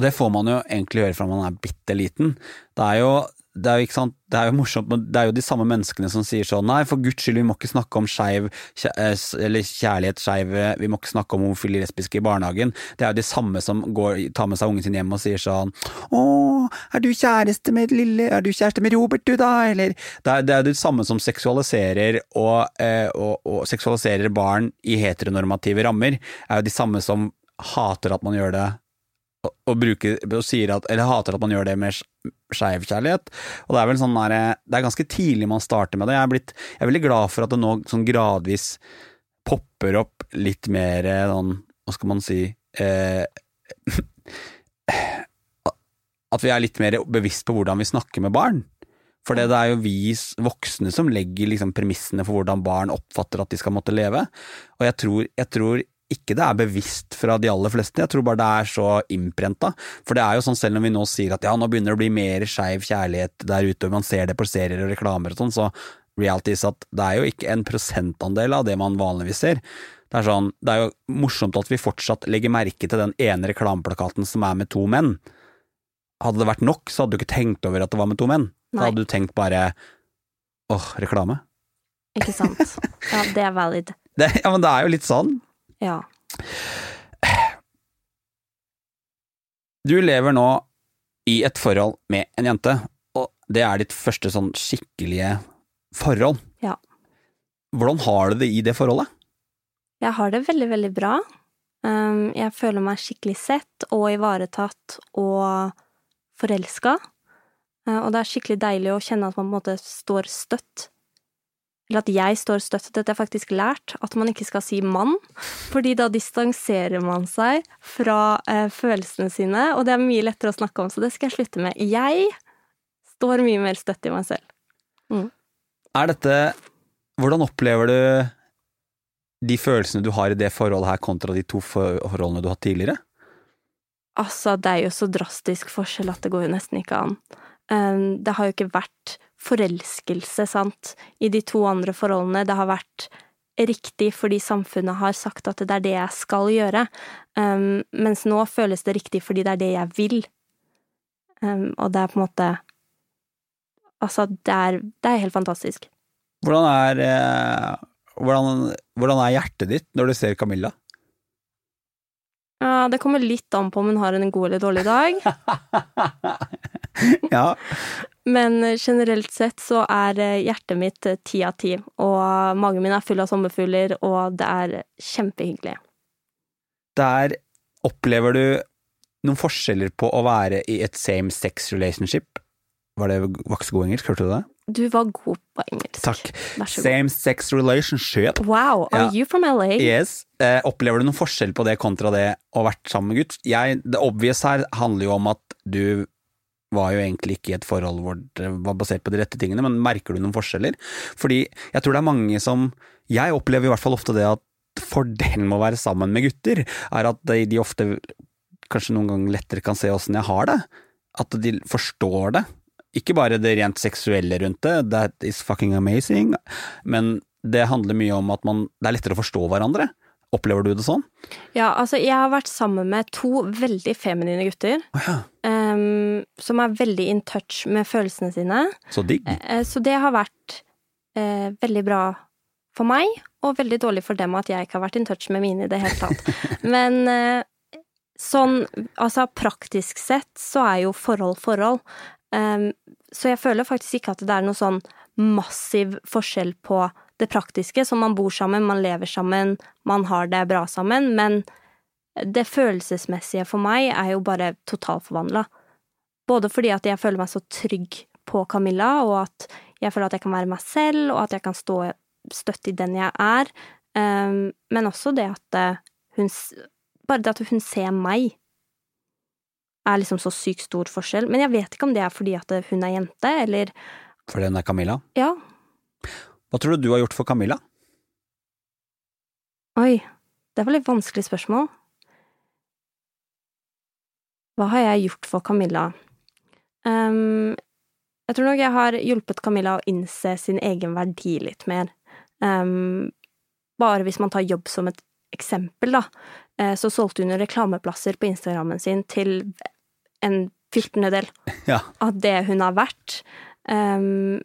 Og det får man jo egentlig gjøre fra man er bitte liten. Det er jo det er, jo, det er jo morsomt, men det er jo de samme menneskene som sier sånn nei, for guds skyld, vi må ikke snakke om skeiv eh, eller kjærlighet vi må ikke snakke om homofile lesbiske i barnehagen. Det er jo de samme som går, tar med seg ungen sin hjem og sier sånn å, er du kjæreste med lille, er du kjæreste med Robert du da, eller Det er, det er de samme som seksualiserer og, eh, og, og seksualiserer barn i heteronormative rammer, det er jo de samme som hater at man gjør det og, bruker, og sier at, eller hater at man gjør det med skeiv kjærlighet. Og det er vel sånn der, det er ganske tidlig man starter med det. Jeg er, blitt, jeg er veldig glad for at det nå sånn gradvis popper opp litt mer sånn, hva skal man si eh, *laughs* At vi er litt mer bevisst på hvordan vi snakker med barn. For det er jo vi voksne som legger liksom premissene for hvordan barn oppfatter at de skal måtte leve. Og jeg tror, jeg tror ikke det er bevisst fra de aller fleste, jeg tror bare det er så innprenta. For det er jo sånn selv når vi nå sier at ja, nå begynner det å bli mer skeiv kjærlighet der ute, og man ser det på serier og reklamer og sånn, så reality is at det er jo ikke en prosentandel av det man vanligvis ser. Det er, sånn, det er jo morsomt at vi fortsatt legger merke til den ene reklameplakaten som er med to menn. Hadde det vært nok, så hadde du ikke tenkt over at det var med to menn. Da hadde du tenkt bare åh, reklame. Ikke sant? Ja, det er valid. *laughs* Det, ja, men det er jo litt sånn. Ja. Du lever nå i et forhold med en jente, og det er ditt første sånn skikkelige forhold. Ja. Hvordan har du det i det forholdet? Jeg har det veldig, veldig bra. Um, jeg føler meg skikkelig sett og ivaretatt og forelska. Uh, og det er skikkelig deilig å kjenne at man på en måte står støtt. Eller at jeg står støtt. Dette jeg faktisk lært, at man ikke skal si mann, fordi da distanserer man seg fra eh, følelsene sine, og det er mye lettere å snakke om, så det skal jeg slutte med. Jeg står mye mer støtt i meg selv. Er dette Hvordan opplever du de følelsene du har i det forholdet her, kontra de to forholdene du har hatt tidligere? Altså, det er jo så drastisk forskjell at det går jo nesten ikke an. Um, det har jo ikke vært forelskelse, sant, i de to andre forholdene. Det har vært riktig fordi samfunnet har sagt at det er det jeg skal gjøre, um, mens nå føles det riktig fordi det er det jeg vil. Um, og det er på en måte Altså, det er, det er helt fantastisk. Hvordan er, eh, hvordan, hvordan er hjertet ditt når du ser Camilla? Ja, det kommer litt an på om hun har en god eller dårlig dag. *laughs* ja. Men eh, generelt sett så er eh, hjertet mitt eh, ti av ti, og magen min er full av sommerfugler, og det er kjempehyggelig. Der opplever du noen forskjeller på å være i et same sex relationship. Var det var ikke så god engelsk, hørte du det? Du var god på engelsk. Takk. Vær så god. Same sex relationship. Wow, are Ja. you from LA? Yes. Eh, opplever du noen forskjell på det kontra det å ha vært sammen med gutt? Jeg, det obvious her handler jo om at du var jo egentlig ikke i et forhold hvor det var basert på de rette tingene, men merker du noen forskjeller? Fordi jeg tror det er mange som Jeg opplever i hvert fall ofte det at fordelen med å være sammen med gutter, er at de, de ofte kanskje noen ganger lettere kan se åssen jeg har det. At de forstår det. Ikke bare det rent seksuelle rundt det, that is fucking amazing, men det handler mye om at man, det er lettere å forstå hverandre. Opplever du det sånn? Ja, altså, jeg har vært sammen med to veldig feminine gutter, Oh, ja, ehm, som er veldig in touch med følelsene sine. så digg. Eh, Så det har vært uh, veldig bra for meg, og veldig dårlig for dem at jeg ikke har vært in touch med mine i det hele tatt. *laughs* Men uh, sånn, altså praktisk sett så er jo forhold forhold. Um, så jeg føler faktisk ikke at det er noe sånn massiv forskjell på det praktiske, som man bor sammen, man lever sammen, man har det bra sammen, men det følelsesmessige for meg er jo bare totalforvandla. Både fordi at jeg føler meg så trygg på Camilla, og at jeg føler at jeg kan være meg selv, og at jeg kan stå støtt i den jeg er, Um, men også det at eh, hun Bare det at hun ser meg, er liksom så sykt stor forskjell. Men jeg vet ikke om det er fordi at hun er jente, eller Fordi hun er Camilla. Ja, Hva tror du du har gjort for Camilla? oi, det var litt vanskelig spørsmål. Hva har jeg gjort for Camilla? Ehm, jeg tror nok jeg har hjulpet Camilla å innse sin egen verdi litt mer. Um, bare hvis man tar jobb som et eksempel, da, eh, så solgte hun reklameplasser på Instagrammen sin til en fjortendedel *laughs* Ja. av det hun har vært. Um,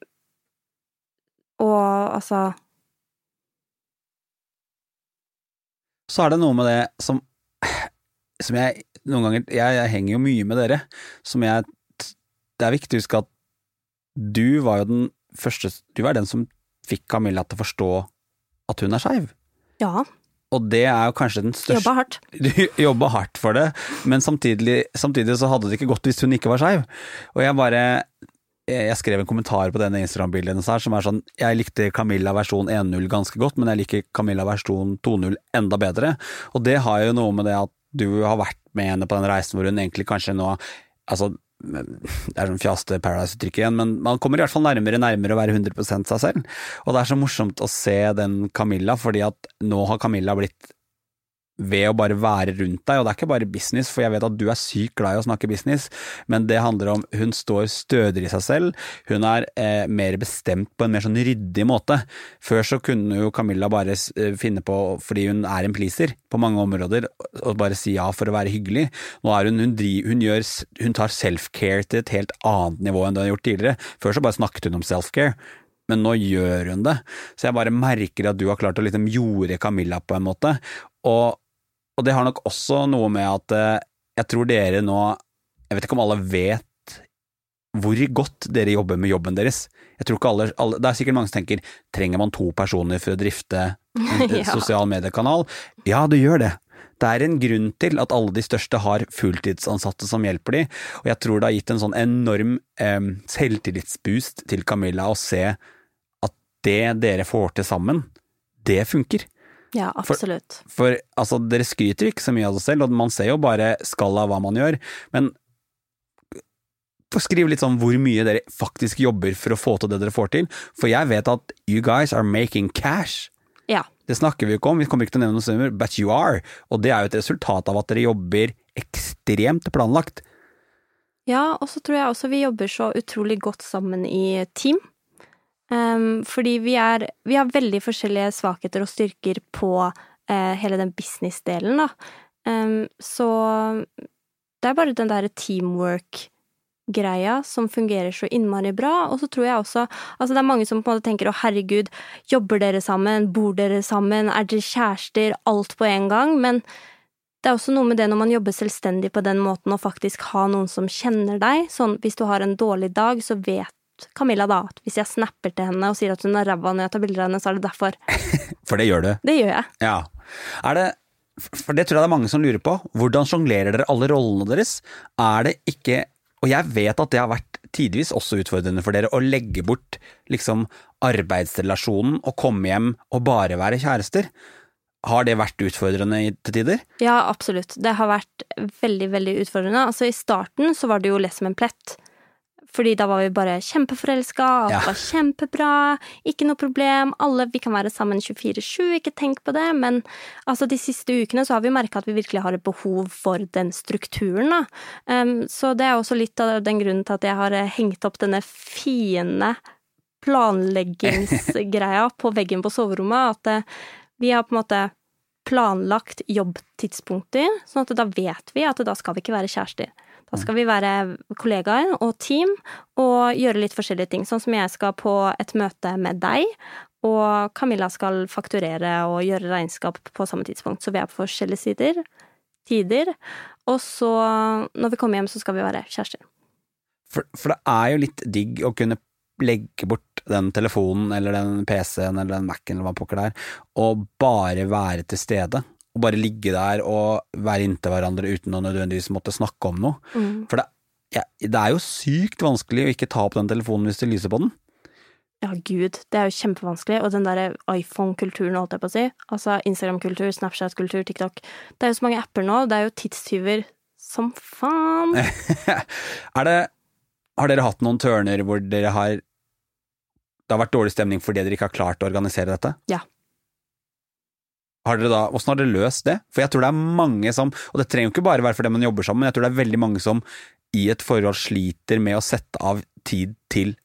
og altså Så er det noe med det som Som jeg noen ganger Jeg, jeg henger jo mye med dere, som jeg Det er viktig å huske at du var jo den første Du var den som fikk Camilla til å forstå at hun er skeiv. Ja, Og det er jo kanskje den største jobba hardt. *laughs* Du jobba hardt for det, men samtidig, samtidig så hadde det ikke gått hvis hun ikke var skeiv. Og jeg bare jeg skrev en kommentar på denne Instagram-bildet hennes her som er sånn Jeg likte Camilla versjon 1.0 ganske godt, men jeg liker Camilla versjon 2.0 enda bedre. Og det har jo noe med det at du har vært med henne på den reisen hvor hun egentlig kanskje nå Altså, det er sånn fjaste Paradise-uttrykk igjen, men man kommer i hvert fall nærmere nærmere å være 100 seg selv. Og det er så morsomt å se den Camilla, fordi at nå har Camilla blitt ved å bare være rundt deg, og det er ikke bare business, for jeg vet at du er sykt glad i å snakke business, men det handler om hun står stødigere i seg selv, hun er eh, mer bestemt på en mer sånn ryddig måte. Før så kunne jo Camilla bare eh, finne på, fordi hun er en pleaser på mange områder, og bare si ja for å være hyggelig. Nå er hun, hun, driver, hun, gjør, hun tar self-care til et helt annet nivå enn det hun har gjort tidligere. Før så bare snakket hun om self-care men nå gjør hun det. Så jeg bare merker at du har klart å liksom jorde Camilla på en måte. Og, og det har nok også noe med at eh, jeg tror dere nå Jeg vet ikke om alle vet hvor godt dere jobber med jobben deres. Jeg tror ikke alle, alle Det er sikkert mange som tenker trenger man to personer for å drifte en *laughs* Ja. sosial mediekanal? Ja, du gjør det. Det er en grunn til at alle de største har fulltidsansatte som hjelper de, og jeg tror det har gitt en sånn enorm eh, selvtillitsboost til Camilla å se at det dere får til sammen, det funker. Ja, absolutt. For altså, dere skryter ikke så mye av dere selv, og man ser jo bare skallet av hva man gjør, men skriv litt sånn hvor mye dere faktisk jobber for å få til det dere får til, for jeg vet at you guys are making cash. Ja. Det snakker vi jo ikke om, vi kommer ikke til å nevne noen summer, but you are, og det er jo et resultat av at dere jobber ekstremt planlagt. Ja, og så tror jeg også vi jobber så utrolig godt sammen i team. Ehm, fordi vi er Vi har veldig forskjellige svakheter og styrker på uh, hele den business-delen, da. Um, så det er bare den derre teamwork-greia som fungerer så innmari bra. Og så tror jeg også Altså, det er mange som på en måte tenker å herregud, jobber dere sammen, bor dere sammen, er dere kjærester, alt på en gang? Men det er også noe med det når man jobber selvstendig på den måten og faktisk ha noen som kjenner deg. Sånn hvis du har en dårlig dag, så vet Camilla da at hvis jeg snapper til henne og sier at hun har ræva når jeg tar bilder av henne, så er det derfor. *laughs* For det gjør du. Det gjør jeg. Ja. Er det For det tror jeg det er mange som lurer på. Hvordan sjonglerer dere alle rollene deres? Er det ikke Og jeg vet at det har vært tidvis også utfordrende for dere å legge bort liksom arbeidsrelasjonen og komme hjem og bare være kjærester. Har det vært utfordrende til tider? Ja, absolutt. Det har vært veldig, veldig utfordrende. Altså, i starten så var det jo lett som en plett. Fordi da var vi bare kjempeforelska, alt Ja. var kjempebra, ikke noe problem, alle, vi kan være sammen 24-7, ikke tenk på det, men altså de siste ukene så har vi merka at vi virkelig har et behov for den strukturen, da. Um, så det er også litt av den grunnen til at jeg har eh, hengt opp denne fine planleggingsgreia *laughs* på veggen på soverommet, at eh, vi har på en måte planlagt jobbtidspunkter, sånn at da vet vi at da skal vi ikke være kjærester. Da skal vi være kollegaer og team og gjøre litt forskjellige ting. Sånn som jeg skal på et møte med deg, og Camilla skal fakturere og gjøre regnskap på samme tidspunkt. Så vi er på forskjellige sider, tider. Og så, når vi kommer hjem, så skal vi være kjærester. For, for det er jo litt digg å kunne legge bort den telefonen eller den PC-en eller den Mac-en eller hva pokker det er, og bare være til stede. Og bare ligge der og være inntil hverandre uten å nødvendigvis måtte snakke om noe. Mm. For det, ja, det er jo sykt vanskelig å ikke ta opp den telefonen hvis det lyser på den. Ja, gud, det er jo kjempevanskelig. Og den derre iPhone-kulturen, holdt jeg på å si. Altså Instagram-kultur, Snapchat-kultur, TikTok. Det er jo så mange apper nå. Det er jo tidstyver som faen. *laughs* er det, har dere hatt noen tørner hvor dere har Det har vært dårlig stemning fordi dere ikke har klart å organisere dette? Ja. Har dere da, Hvordan har dere løst det? For jeg tror det er mange som, og det trenger jo ikke bare være fordi man jobber sammen, men jeg tror det er veldig mange som i et forhold sliter med å sette av tid til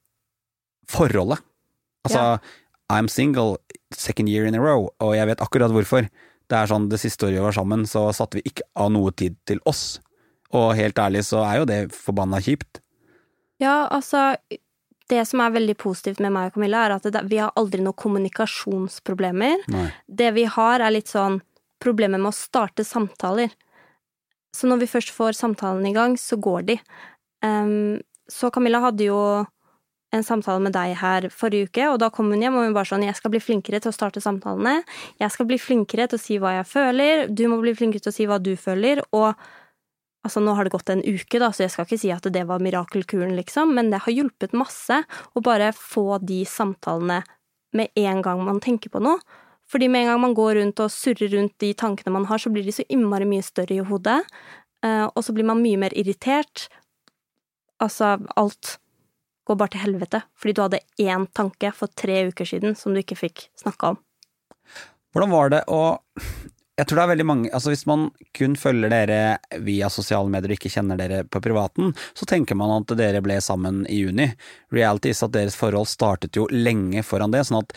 forholdet. Altså, I'm single second year in a row, og jeg vet akkurat hvorfor. Det er sånn, det siste året vi var sammen, så satte vi ikke av noe tid til oss. Og helt ærlig så er jo det forbanna kjipt. Ja, altså Det som er veldig positivt med meg og Camilla, er at det, vi har aldri noen kommunikasjonsproblemer. Nei. Det vi har, er litt sånn problemer med å starte samtaler. Så når vi først får samtalen i gang, så går de. Um, så Camilla hadde jo en samtale med deg her forrige uke, og da kom hun hjem og hun bare sånn 'Jeg skal bli flinkere til å starte samtalene. Jeg skal bli flinkere til å si hva jeg føler. Du må bli flinkere til å si hva du føler.' Og Altså, nå har det gått en uke, da, så jeg skal ikke si at det var mirakelkuren, liksom, men det har hjulpet masse å bare få de samtalene med en gang man tenker på noe. Fordi med en gang man går rundt og surrer rundt de tankene man har, så blir de så innmari mye større i hodet, eh, og så blir man mye mer irritert. Altså, alt går bare til helvete, fordi du hadde én tanke for tre uker siden som du ikke fikk snakka om. Hvordan var det å jeg tror det er veldig mange Altså Hvis man kun følger dere via sosiale medier og ikke kjenner dere på privaten, så tenker man at dere ble sammen i juni. Reality is at deres forhold startet jo lenge foran det, sånn at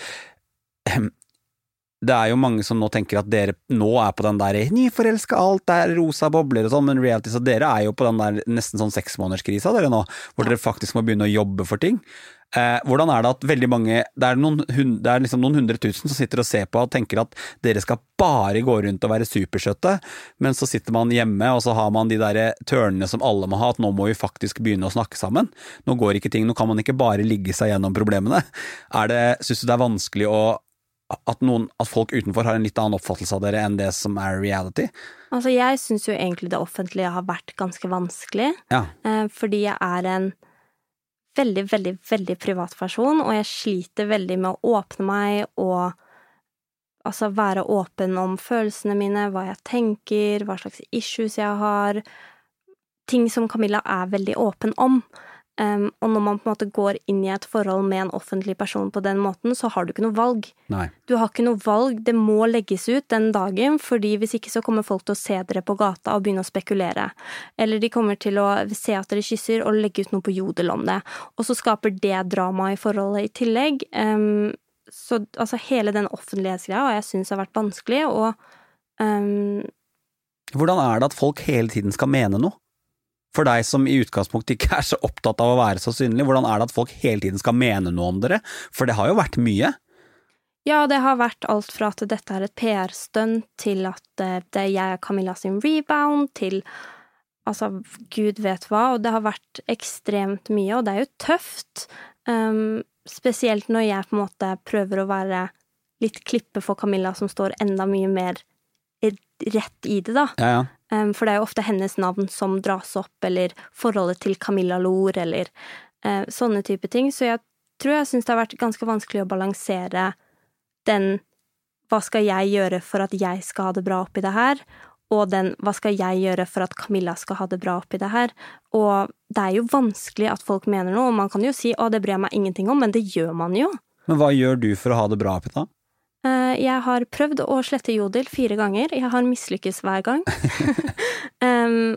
det er jo mange som nå tenker at dere nå er på den der nyforelska alt, det er rosa bobler og sånn, men reality så dere er jo på den der nesten sånn seksmånederskrisa dere nå, hvor dere faktisk må begynne å jobbe for ting. Eh, hvordan er det at veldig mange Det er, noen, det er liksom noen hundre tusen som sitter og ser på og tenker at dere skal bare gå rundt og være supersøte, men så sitter man hjemme og så har man de der tørnene som alle må ha, at nå må vi faktisk begynne å snakke sammen. Nå går ikke ting, nå kan man ikke bare ligge seg gjennom problemene. Er det, Syns du det er vanskelig å at, noen, at folk utenfor har en litt annen oppfattelse av dere enn det som er reality? Altså, jeg syns jo egentlig det offentlige har vært ganske vanskelig, Ja. eh, fordi jeg er en veldig, veldig, veldig privat person, og jeg sliter veldig med å åpne meg og altså være åpen om følelsene mine, hva jeg tenker, hva slags issues jeg har, ting som Camilla er veldig åpen om. Um, og når man på en måte går inn i et forhold med en offentlig person på den måten, så har du ikke noe valg. Nei. Du har ikke noe valg, det må legges ut den dagen, fordi hvis ikke så kommer folk til å se dere på gata og begynne å spekulere. Eller de kommer til å se at dere kysser og legge ut noe på Jodel om det. Og så skaper det drama i forholdet i tillegg. Um, så altså hele den offentlighetsgreia og jeg syns har vært vanskelig, og um, Hvordan er det at folk hele tiden skal mene noe? For deg som i utgangspunktet ikke er så opptatt av å være så synlig, hvordan er det at folk hele tiden skal mene noe om dere? For det har jo vært mye. Ja, det har vært alt fra at dette er et PR-stunt, til at eh, det er jeg og Camilla sin rebound, til altså gud vet hva, og det har vært ekstremt mye, og det er jo tøft. Um, spesielt når jeg på en måte prøver å være litt klippe for Camilla, som står enda mye mer rett i det, da. Ja, ja. For det er jo ofte hennes navn som dras opp, eller forholdet til Camilla Lor, eller uh, sånne type ting. Så jeg tror jeg syns det har vært ganske vanskelig å balansere den hva skal jeg gjøre for at jeg skal ha det bra oppi det her, og den hva skal jeg gjøre for at Camilla skal ha det bra oppi det her. Og det er jo vanskelig at folk mener noe, og man kan jo si å, det bryr jeg meg ingenting om, men det gjør man jo. Men hva gjør du for å ha det bra oppi da? Uh, jeg har prøvd å slette Jodel fire ganger. Jeg har mislykkes hver gang. *laughs* um,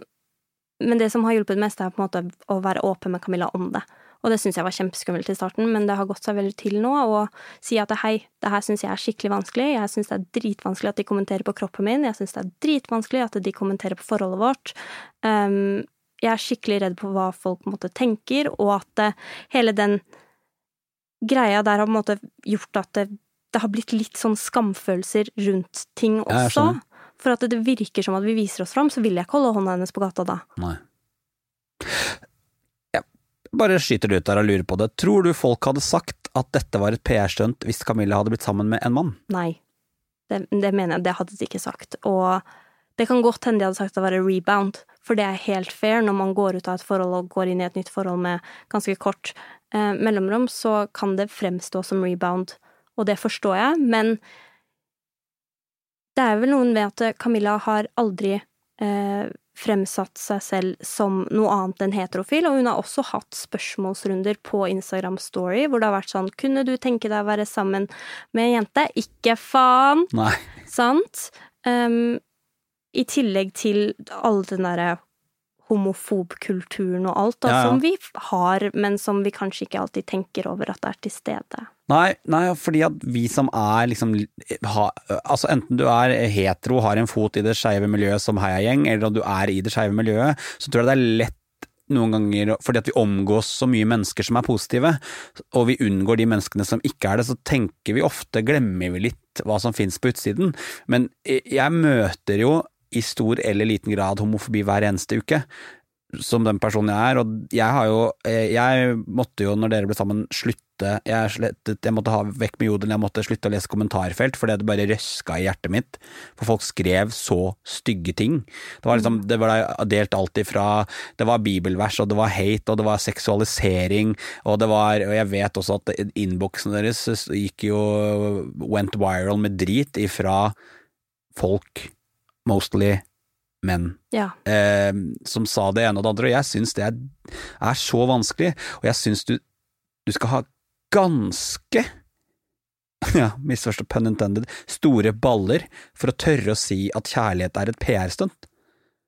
men det som har hjulpet mest, er på en måte å være åpen med Camilla om det. Og det syns jeg var kjempeskummelt i starten, men det har gått seg veldig til nå å si at hei, det her syns jeg er skikkelig vanskelig, jeg syns det er dritvanskelig at de kommenterer på kroppen min, jeg syns det er dritvanskelig at de kommenterer på forholdet vårt. Um, jeg er skikkelig redd på hva folk på en måte tenker, og at uh, hele den greia der har på en måte gjort at det, det har blitt litt sånn skamfølelser rundt ting også. For at det virker som at vi viser oss fram, så vil jeg ikke holde hånda hennes på gata da. Nei. Jeg bare skyter det ut der og lurer på det. Tror du folk hadde sagt at dette var et PR-stunt hvis Camilla hadde blitt sammen med en mann? Nei. Det, det mener jeg, det hadde de ikke sagt. Og det kan godt hende de hadde sagt at det var en rebound, for det er helt fair når man går ut av et forhold og går inn i et nytt forhold med ganske kort eh, mellomrom, så kan det fremstå som rebound, og det forstår jeg, men det er vel noen ved at Camilla har aldri eh, fremsatt seg selv som noe annet enn heterofil, og hun har også hatt spørsmålsrunder på Instagram Story hvor det har vært sånn Kunne du tenke deg å være sammen med en jente? Ikke faen! Nei. Sant? Um, I tillegg til all den derre homofobkulturen og alt da, Ja, ja. som vi har, men som vi kanskje ikke alltid tenker over at det er til stede. Nei, nei, fordi at vi som er liksom ha, Altså enten du er hetero, har en fot i det skeive miljøet som heiagjeng, eller at du er i det skeive miljøet, så tror jeg det er lett noen ganger, fordi at vi omgås så mye mennesker som er positive, og vi unngår de menneskene som ikke er det, så tenker vi ofte, glemmer vi litt hva som finnes på utsiden. Men jeg møter jo i stor eller liten grad homofobi hver eneste uke, som den personen jeg er, og jeg har jo eh, Jeg måtte jo, når dere ble sammen, slutte Jeg, slettet, jeg måtte ha vekk med jodelen, jeg måtte slutte å lese kommentarfelt fordi det bare røska i hjertet mitt. For folk skrev så stygge ting. Det var liksom, det var delt alt ifra Det var bibelvers, og det var hate, og det var seksualisering, og det var Og jeg vet også at innboksen deres gikk jo Went viral med drit ifra folk, mostly menn Ja. eh, som sa det ene og det andre, og jeg syns det er, er så vanskelig, og jeg syns du, du skal ha ganske *laughs* ja, misforstå pun intended, store baller for å tørre å si at kjærlighet er et PR-stunt.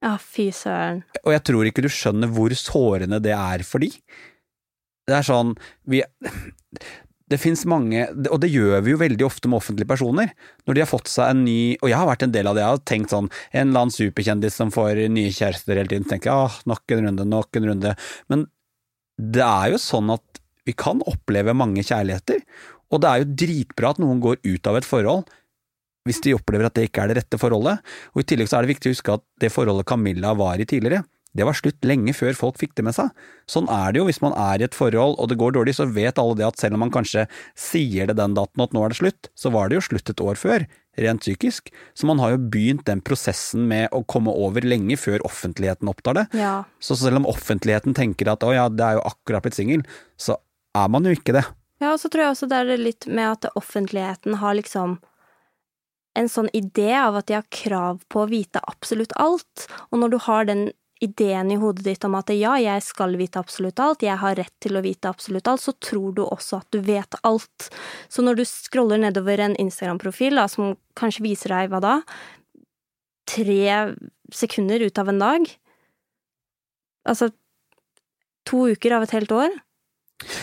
Ja, fy søren. Og jeg tror ikke du skjønner hvor sårende det er for de. Det er sånn vi, Det fins mange, og det gjør vi jo veldig ofte med offentlige personer. Når de har fått seg en ny Og jeg har vært en del av det, jeg har tenkt sånn En eller annen superkjendis som får nye kjærester hele tiden, tenker jeg ah, nok en runde, nok en runde. Men det er jo sånn at vi kan oppleve mange kjærligheter, og det er jo dritbra at noen går ut av et forhold hvis de opplever at det ikke er det rette forholdet. Og I tillegg så er det viktig å huske at det forholdet Camilla var i tidligere, det var slutt lenge før folk fikk det med seg. Sånn er det jo hvis man er i et forhold og det går dårlig, så vet alle det at selv om man kanskje sier det den daten at nå er det slutt, så var det jo slutt et år før, rent psykisk. Så man har jo begynt den prosessen med å komme over lenge før offentligheten opptar det. Ja. Så selv om offentligheten tenker at å ja, det er jo akkurat blitt singel, så er man jo ikke det. Ja, og så tror jeg også det er litt med at offentligheten har liksom en sånn idé av at de har krav på å vite absolutt alt, og når du har den ideen i hodet ditt om at ja, jeg skal vite absolutt alt, jeg har rett til å vite absolutt alt, så tror du også at du vet alt. Så når du scroller nedover en Instagram-profil som kanskje viser deg, hva da, tre sekunder ut av en dag, altså to uker av et helt år,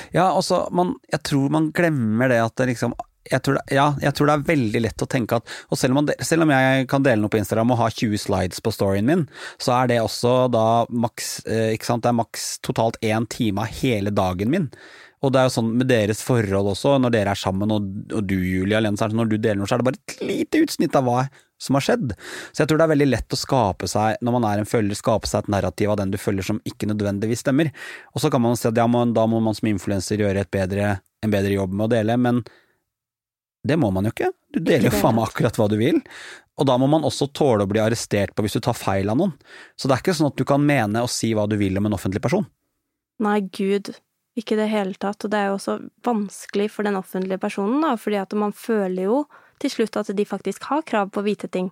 Ja, altså, man, jeg tror man glemmer det at det liksom jeg tror, det, ja, jeg tror det er veldig lett å tenke at Og selv om, man, selv om, jeg kan dele noe på Instagram og ha 20 slides på storyen min, så er det også da maks eh, Ikke sant, det er maks totalt én time av hele dagen min. Og det er jo sånn med deres forhold også, når dere er sammen, og, og du Julia Lens, når du deler noe, så er det bare et lite utsnitt av hva som har skjedd. Så jeg tror det er veldig lett å skape seg, når man er en følger, skape seg et narrativ av den du følger som ikke nødvendigvis stemmer. Og så kan man si at ja, man, da må man som influenser gjøre bedre, en bedre jobb med å dele, men det må man jo ikke. Du deler jo faen meg akkurat hva du vil. Og da må man også tåle å bli arrestert på hvis du tar feil av noen. Så det er ikke sånn at du kan mene og si hva du vil om en offentlig person. Nei, gud, ikke i det hele tatt. Og det er jo også vanskelig for den offentlige personen, da, fordi at man føler jo til slutt at de faktisk har krav på å vite ting.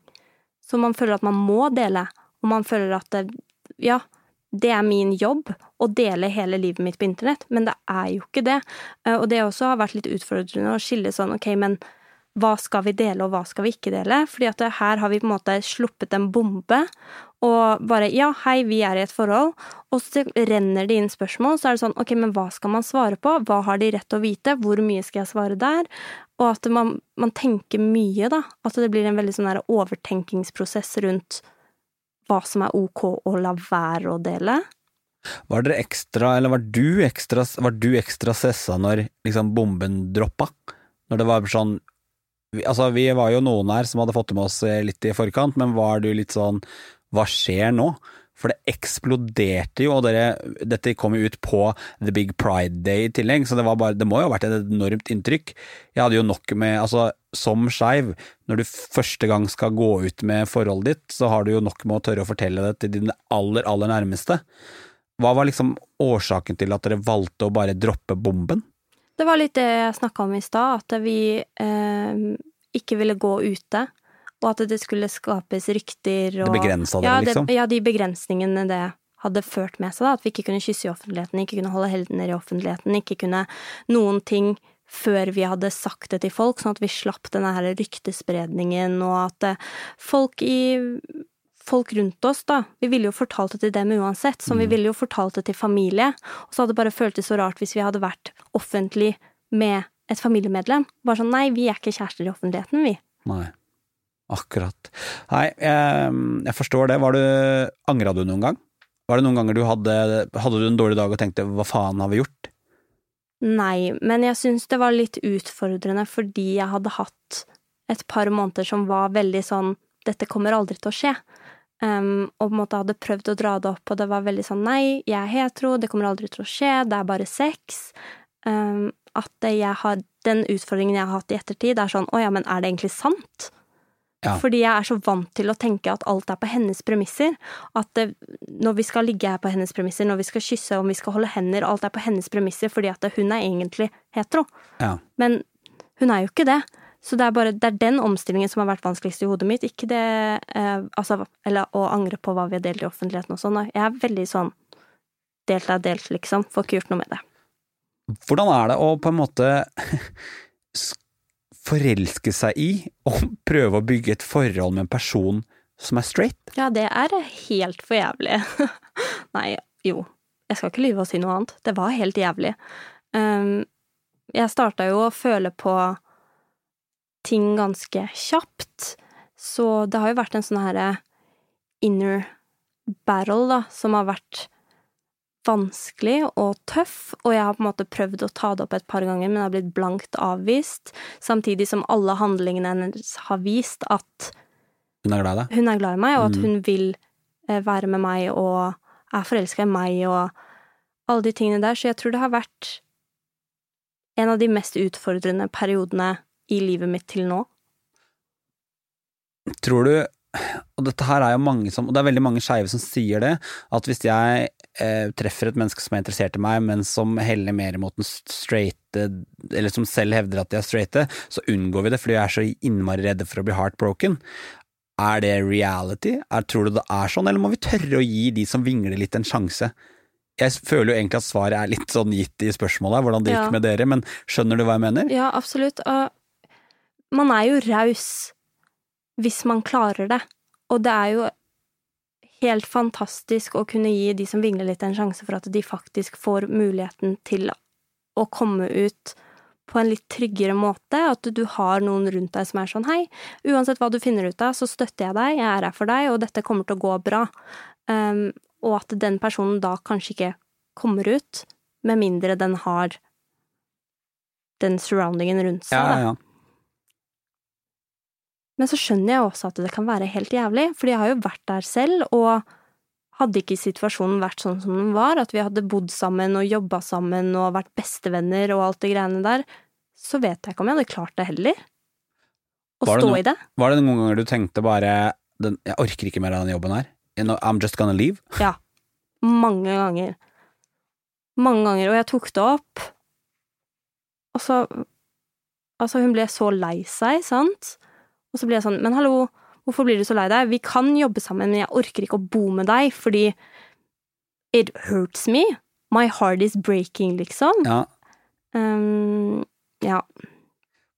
Så man føler at man må dele, og man føler at det, ja, det er min jobb å dele hele livet mitt på internett, men det er jo ikke det. Eh, og det også har vært litt utfordrende å skille sånn, ok, men hva skal vi dele, og hva skal vi ikke dele? Fordi at her har vi på en måte sluppet en bombe, og bare ja, hei, vi er i et forhold, og så renner det inn spørsmål, så er det sånn, ok, men hva skal man svare på, hva har de rett til å vite, hvor mye skal jeg svare der? Og at man, man tenker mye, da, at det blir en veldig sånn overtenkingsprosess rundt hva som er ok å la være å dele. Var dere ekstra, eller var du ekstra, var du ekstra stressa når liksom bomben droppa? Når det var sånn Altså, vi var jo noen her som hadde fått det med oss eh, litt i forkant, men var du litt sånn Hva skjer nå? For det eksploderte jo, og dere, dette kom jo ut på The Big Pride Day i tillegg, så det, bare, det må jo ha vært et enormt inntrykk. Jeg hadde jo nok med Altså, som skeiv, når du første gang skal gå ut med forholdet ditt, så har du jo nok med å tørre å fortelle det til dine aller, aller nærmeste. Hva var liksom årsaken til at dere valgte å bare droppe bomben? Det var litt det jeg snakka om i stad, at vi eh, ikke ville gå ute. Og at det skulle skapes rykter og Det begrensa dere, ja, det, liksom? Ja, de begrensningene det hadde ført med seg. da, At vi ikke kunne kysse i offentligheten, ikke kunne holde heldener i offentligheten, ikke kunne noen ting før vi hadde sagt det til folk, sånn at vi slapp denne her ryktespredningen, og at eh, folk i folk rundt oss, da. Vi ville jo fortalt det til dem uansett, som vi Mm. ville jo fortalt det til familie. Og så hadde det bare føltes så rart hvis vi hadde vært offentlig med et familiemedlem. Bare sånn nei, vi er ikke kjærester i offentligheten, vi. Nei. Akkurat. Nei, jeg, jeg forstår det. Var du Angra du noen gang? Var det noen ganger du hadde Hadde du en dårlig dag og tenkte hva faen har vi gjort? Nei, men jeg syns det var litt utfordrende fordi jeg hadde hatt et par måneder som var veldig sånn dette kommer aldri til å skje. Um, og på en måte hadde prøvd å dra det opp, og det var veldig sånn nei, jeg er hetero, det kommer aldri til å skje, det er bare sex. Um, at jeg har den utfordringen jeg har hatt i ettertid, er sånn å ja, men er det egentlig sant? Ja. Fordi jeg er så vant til å tenke at alt er på hennes premisser. At det, når vi skal ligge her på hennes premisser, når vi skal kysse, om vi skal holde hender, alt er på hennes premisser fordi at hun er egentlig hetero. Ja. Men hun er jo ikke det. Så det er bare det er den omstillingen som har vært vanskeligst i hodet mitt, ikke det eh, Altså, eller å angre på hva vi har delt i offentligheten og sånn. Jeg er veldig sånn delt er delt, liksom. Får ikke gjort noe med det. Hvordan er det å på en måte *laughs* forelske seg i og *laughs* prøve å bygge et forhold med en person som er straight? Ja, det er helt for jævlig. *laughs* Nei, jo. Jeg skal ikke lyve og si noe annet. Det var helt jævlig. Um, jeg starta jo å føle på ting ganske kjapt, så det har jo vært en sånn herre inner battle, da, som har vært vanskelig og tøff, og jeg har på en måte prøvd å ta det opp et par ganger, men har blitt blankt avvist, samtidig som alle handlingene hennes har vist at Hun er glad i deg? hun er glad i meg, og at Mm. hun vil eh, være med meg og er forelska i meg og alle de tingene der, så jeg tror det har vært en av de mest utfordrende periodene i livet mitt til nå. Tror du og dette her er jo mange som, og det er veldig mange skeive som sier det, at hvis jeg eh, treffer et menneske som er interessert i meg, men som heller mer mot den straighte, eller som selv hevder at de er straighte, så unngår vi det fordi vi er så innmari redde for å bli heartbroken. Er det reality? Er, tror du det er sånn, eller må vi tørre å gi de som vingler litt en sjanse? Jeg føler jo egentlig at svaret er litt sånn gitt i spørsmålet, hvordan det gikk Ja. med dere, men skjønner du hva jeg mener? Ja, absolutt. Og man er jo raus hvis man klarer det. Og det er jo helt fantastisk å kunne gi de som vingler litt, en sjanse for at de faktisk får muligheten til å komme ut på en litt tryggere måte. At du har noen rundt deg som er sånn hei, uansett hva du finner ut av, så støtter jeg deg, jeg er her for deg, og dette kommer til å gå bra. Um, og at den personen da kanskje ikke kommer ut, med mindre den har den surroundingen rundt seg. Ja, ja, ja. Men så skjønner jeg også at det kan være helt jævlig, fordi jeg har jo vært der selv, og hadde ikke situasjonen vært sånn som den var, at vi hadde bodd sammen og jobba sammen og vært bestevenner og alt det greiene der, så vet jeg ikke om jeg hadde klart det heller. Å stå noen, i det. Var det noen ganger du tenkte bare den, Jeg orker ikke mer av den jobben her. I'm just gonna leave. Ja. Mange ganger. Mange ganger. Og jeg tok det opp, og så Altså, hun ble så lei seg, sant? Og så ble jeg sånn, men hallo, hvorfor blir du så lei deg? Vi kan jobbe sammen, men jeg orker ikke å bo med deg, fordi it hurts me. My heart is breaking, liksom. Ja. Um, ja.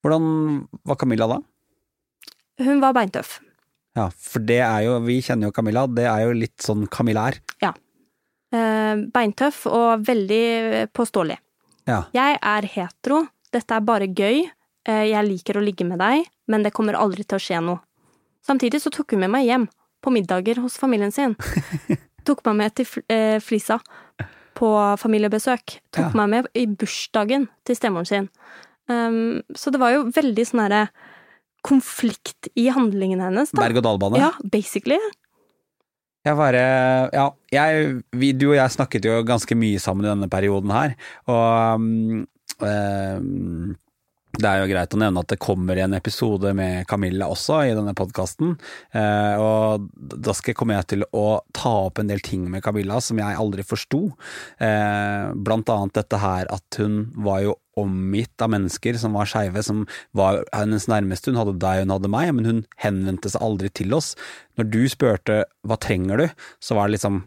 Hvordan var Camilla da? Hun var beintøff. Ja, for det er jo, vi kjenner jo Camilla, det er jo litt sånn Camilla er. Ja. beintøff og veldig påståelig. Ja. Jeg er hetero, dette er bare gøy, eh, jeg liker å ligge med deg, men det kommer aldri til å skje noe. Samtidig så tok hun med meg hjem, på middager hos familien sin. *laughs* tok meg med til eh, Flisa på familiebesøk. Tok Ja. meg med i bursdagen til stemoren sin. Um, så det var jo veldig sånn herre konflikt i handlingene hennes, da. Berg-og-dal-bane. Ja, basically. Jeg bare, ja, jeg, vi, du og jeg snakket jo ganske mye sammen i denne perioden her, og um, um, det er jo greit å nevne at det kommer en episode med Camilla også i denne podkasten, og da skal jeg komme til å ta opp en del ting med Camilla som jeg aldri forsto, eh, blant annet dette her at hun var jo omgitt av mennesker som var skeive, som var hennes nærmeste. Hun hadde deg, hun hadde meg, men hun henvendte seg aldri til oss. Når du spurte hva trenger du, så var det liksom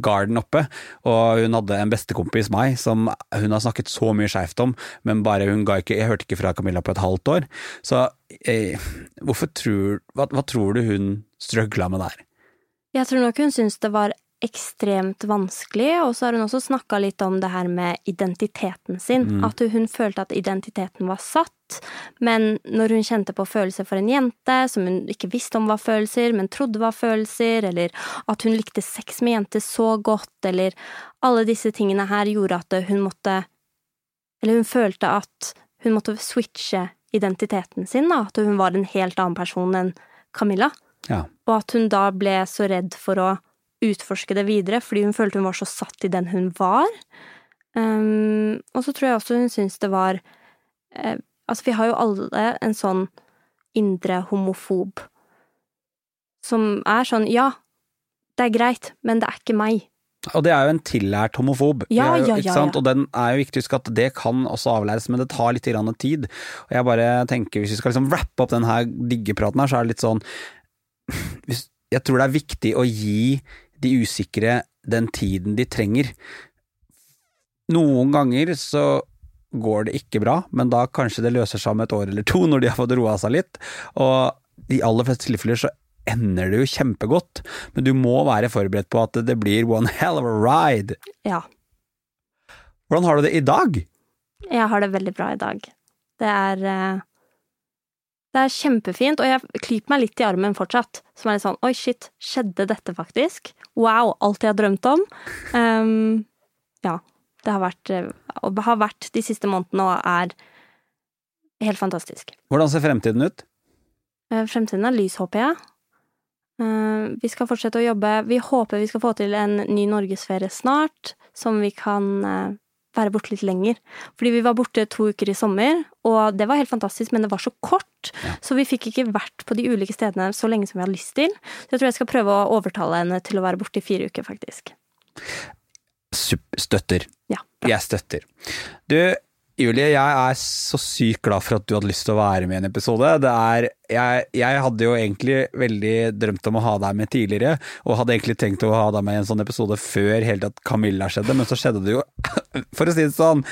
garden oppe, og hun hadde en bestekompis, meg, som hun har snakket så mye skeivt om, men bare hun ga ikke Jeg hørte ikke fra Camilla på et halvt år. Så eh, hvorfor tror hva, hva tror du hun strøgla med der? Jeg tror nok hun syntes det var ekstremt vanskelig, og så har hun også snakka litt om det her med identiteten sin. Mm. At hun følte at identiteten var satt, men når hun kjente på følelser for en jente som hun ikke visste om var følelser, men trodde var følelser, eller at hun likte sex med jenter så godt, eller alle disse tingene her gjorde at hun måtte Eller hun følte at hun måtte switche identiteten sin, da, at hun var en helt annen person enn Camilla. Ja. Og at hun da ble så redd for å utforske det videre, fordi hun følte hun var så satt i den hun var. Um, og så tror jeg også hun syns det var eh, Altså, vi har jo alle en sånn indre homofob som er sånn ja, det er greit, men det er ikke meg. Og det er jo en tillært homofob. Ja, jo, ja, ja. Og den er jo viktig å huske at det kan også avlæres, men det tar litt tid. Og jeg bare tenker, hvis vi skal liksom wrappe opp denne diggepraten her, så er det litt sånn *laughs* Jeg tror det er viktig å gi de usikre den tiden de trenger. Noen ganger så går det ikke bra, men da kanskje det løser seg om et år eller to, når de har fått roa seg litt. Og i aller fleste tilfeller så ender det jo kjempegodt, men du må være forberedt på at det blir one hell of a ride. Ja. Hvordan har du det i dag? Jeg har det veldig bra i dag. Det er eh, Det er kjempefint, og jeg klyper meg litt i armen fortsatt. Som er litt sånn oi, shit, skjedde dette faktisk? Wow, alt jeg har drømt om. Um, ja. Det har vært, eh, og har vært de siste månedene og er helt fantastisk. Hvordan ser fremtiden ut? Eh, Fremtiden er lys, håper jeg. Eh, Vi skal fortsette å jobbe. Vi håper vi skal få til en ny norgesferie snart, som vi kan være borte litt lenger. Fordi vi var borte to uker i sommer, og det var helt fantastisk, men det var så kort. Ja. Så vi fikk ikke vært på de ulike stedene så lenge som vi hadde lyst til. Så jeg tror jeg skal prøve å overtale henne til å være borte i fire uker, faktisk. Støtter. Ja. bra. Jeg støtter. Du, Julie, jeg er så sykt glad for at du hadde lyst til å være med i en episode. Er, jeg, jeg hadde jo egentlig veldig drømt om å ha deg med tidligere, og hadde egentlig tenkt å ha deg med i en sånn episode før hele tatt Camilla skjedde, men så skjedde det jo, *laughs* for å si det sånn,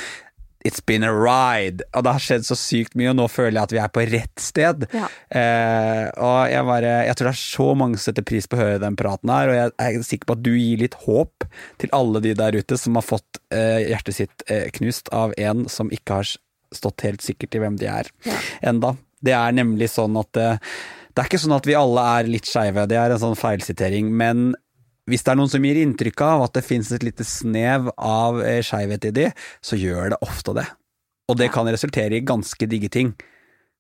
It's been a ride, og det har skjedd så sykt mye, og nå føler jeg at vi er på rett sted. Ja. Eh, og jeg bare, jeg tror det er så mange som setter pris på å høre den praten her, og jeg er sikker på at du gir litt håp til alle de der ute som har fått eh, hjertet sitt eh, knust av en som ikke har stått helt sikkert i hvem de er Ja. enda. Det er nemlig sånn at eh, det er ikke sånn at vi alle er litt skeive, det er en sånn feilsitering, men hvis det er noen som gir inntrykk av at det finnes et lite snev av eh, skeivhet i de, så gjør det ofte det. Og det kan resultere i ganske digge ting.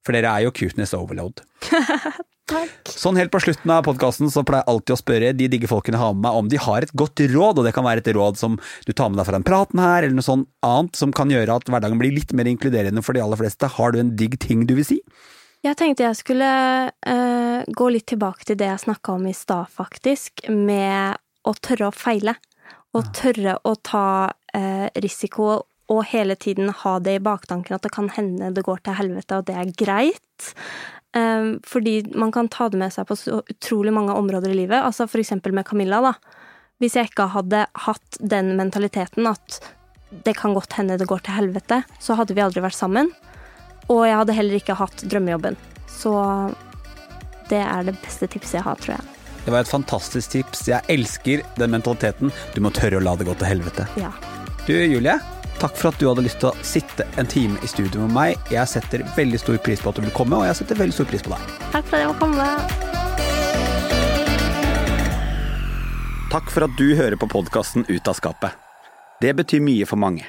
For dere er jo cuteness overload. *laughs* Takk. Sånn helt på slutten av podkasten så pleier jeg alltid å spørre de digge folkene jeg har med meg om de har et godt råd, og det kan være et råd som du tar med deg fra den praten her, eller noe sånt annet som kan gjøre at hverdagen blir litt mer inkluderende for de aller fleste. Har du en digg ting du vil si? Jeg tenkte jeg skulle uh, gå litt tilbake til det jeg snakka om i stad, faktisk, med å tørre å feile. Og tørre å ta uh, risiko og hele tiden ha det i baktanken at det kan hende det går til helvete, og det er greit. Um, fordi man kan ta det med seg på så utrolig mange områder i livet. Altså for eksempel med Camilla, da. Hvis jeg ikke hadde hatt den mentaliteten at det kan godt hende det går til helvete, så hadde vi aldri vært sammen. Og jeg hadde heller ikke hatt drømmejobben. Så det er det beste tipset jeg har, tror jeg. Det var et fantastisk tips. Jeg elsker den mentaliteten. Du må tørre å la det gå til helvete. Ja. Du Julie, takk for at du hadde lyst til å sitte en time i studio med meg. Jeg setter veldig stor pris på at du vil komme, og jeg setter veldig stor pris på deg. Takk for at jeg må komme. Takk for at du hører på podkasten Ut av skapet. Det betyr mye for mange.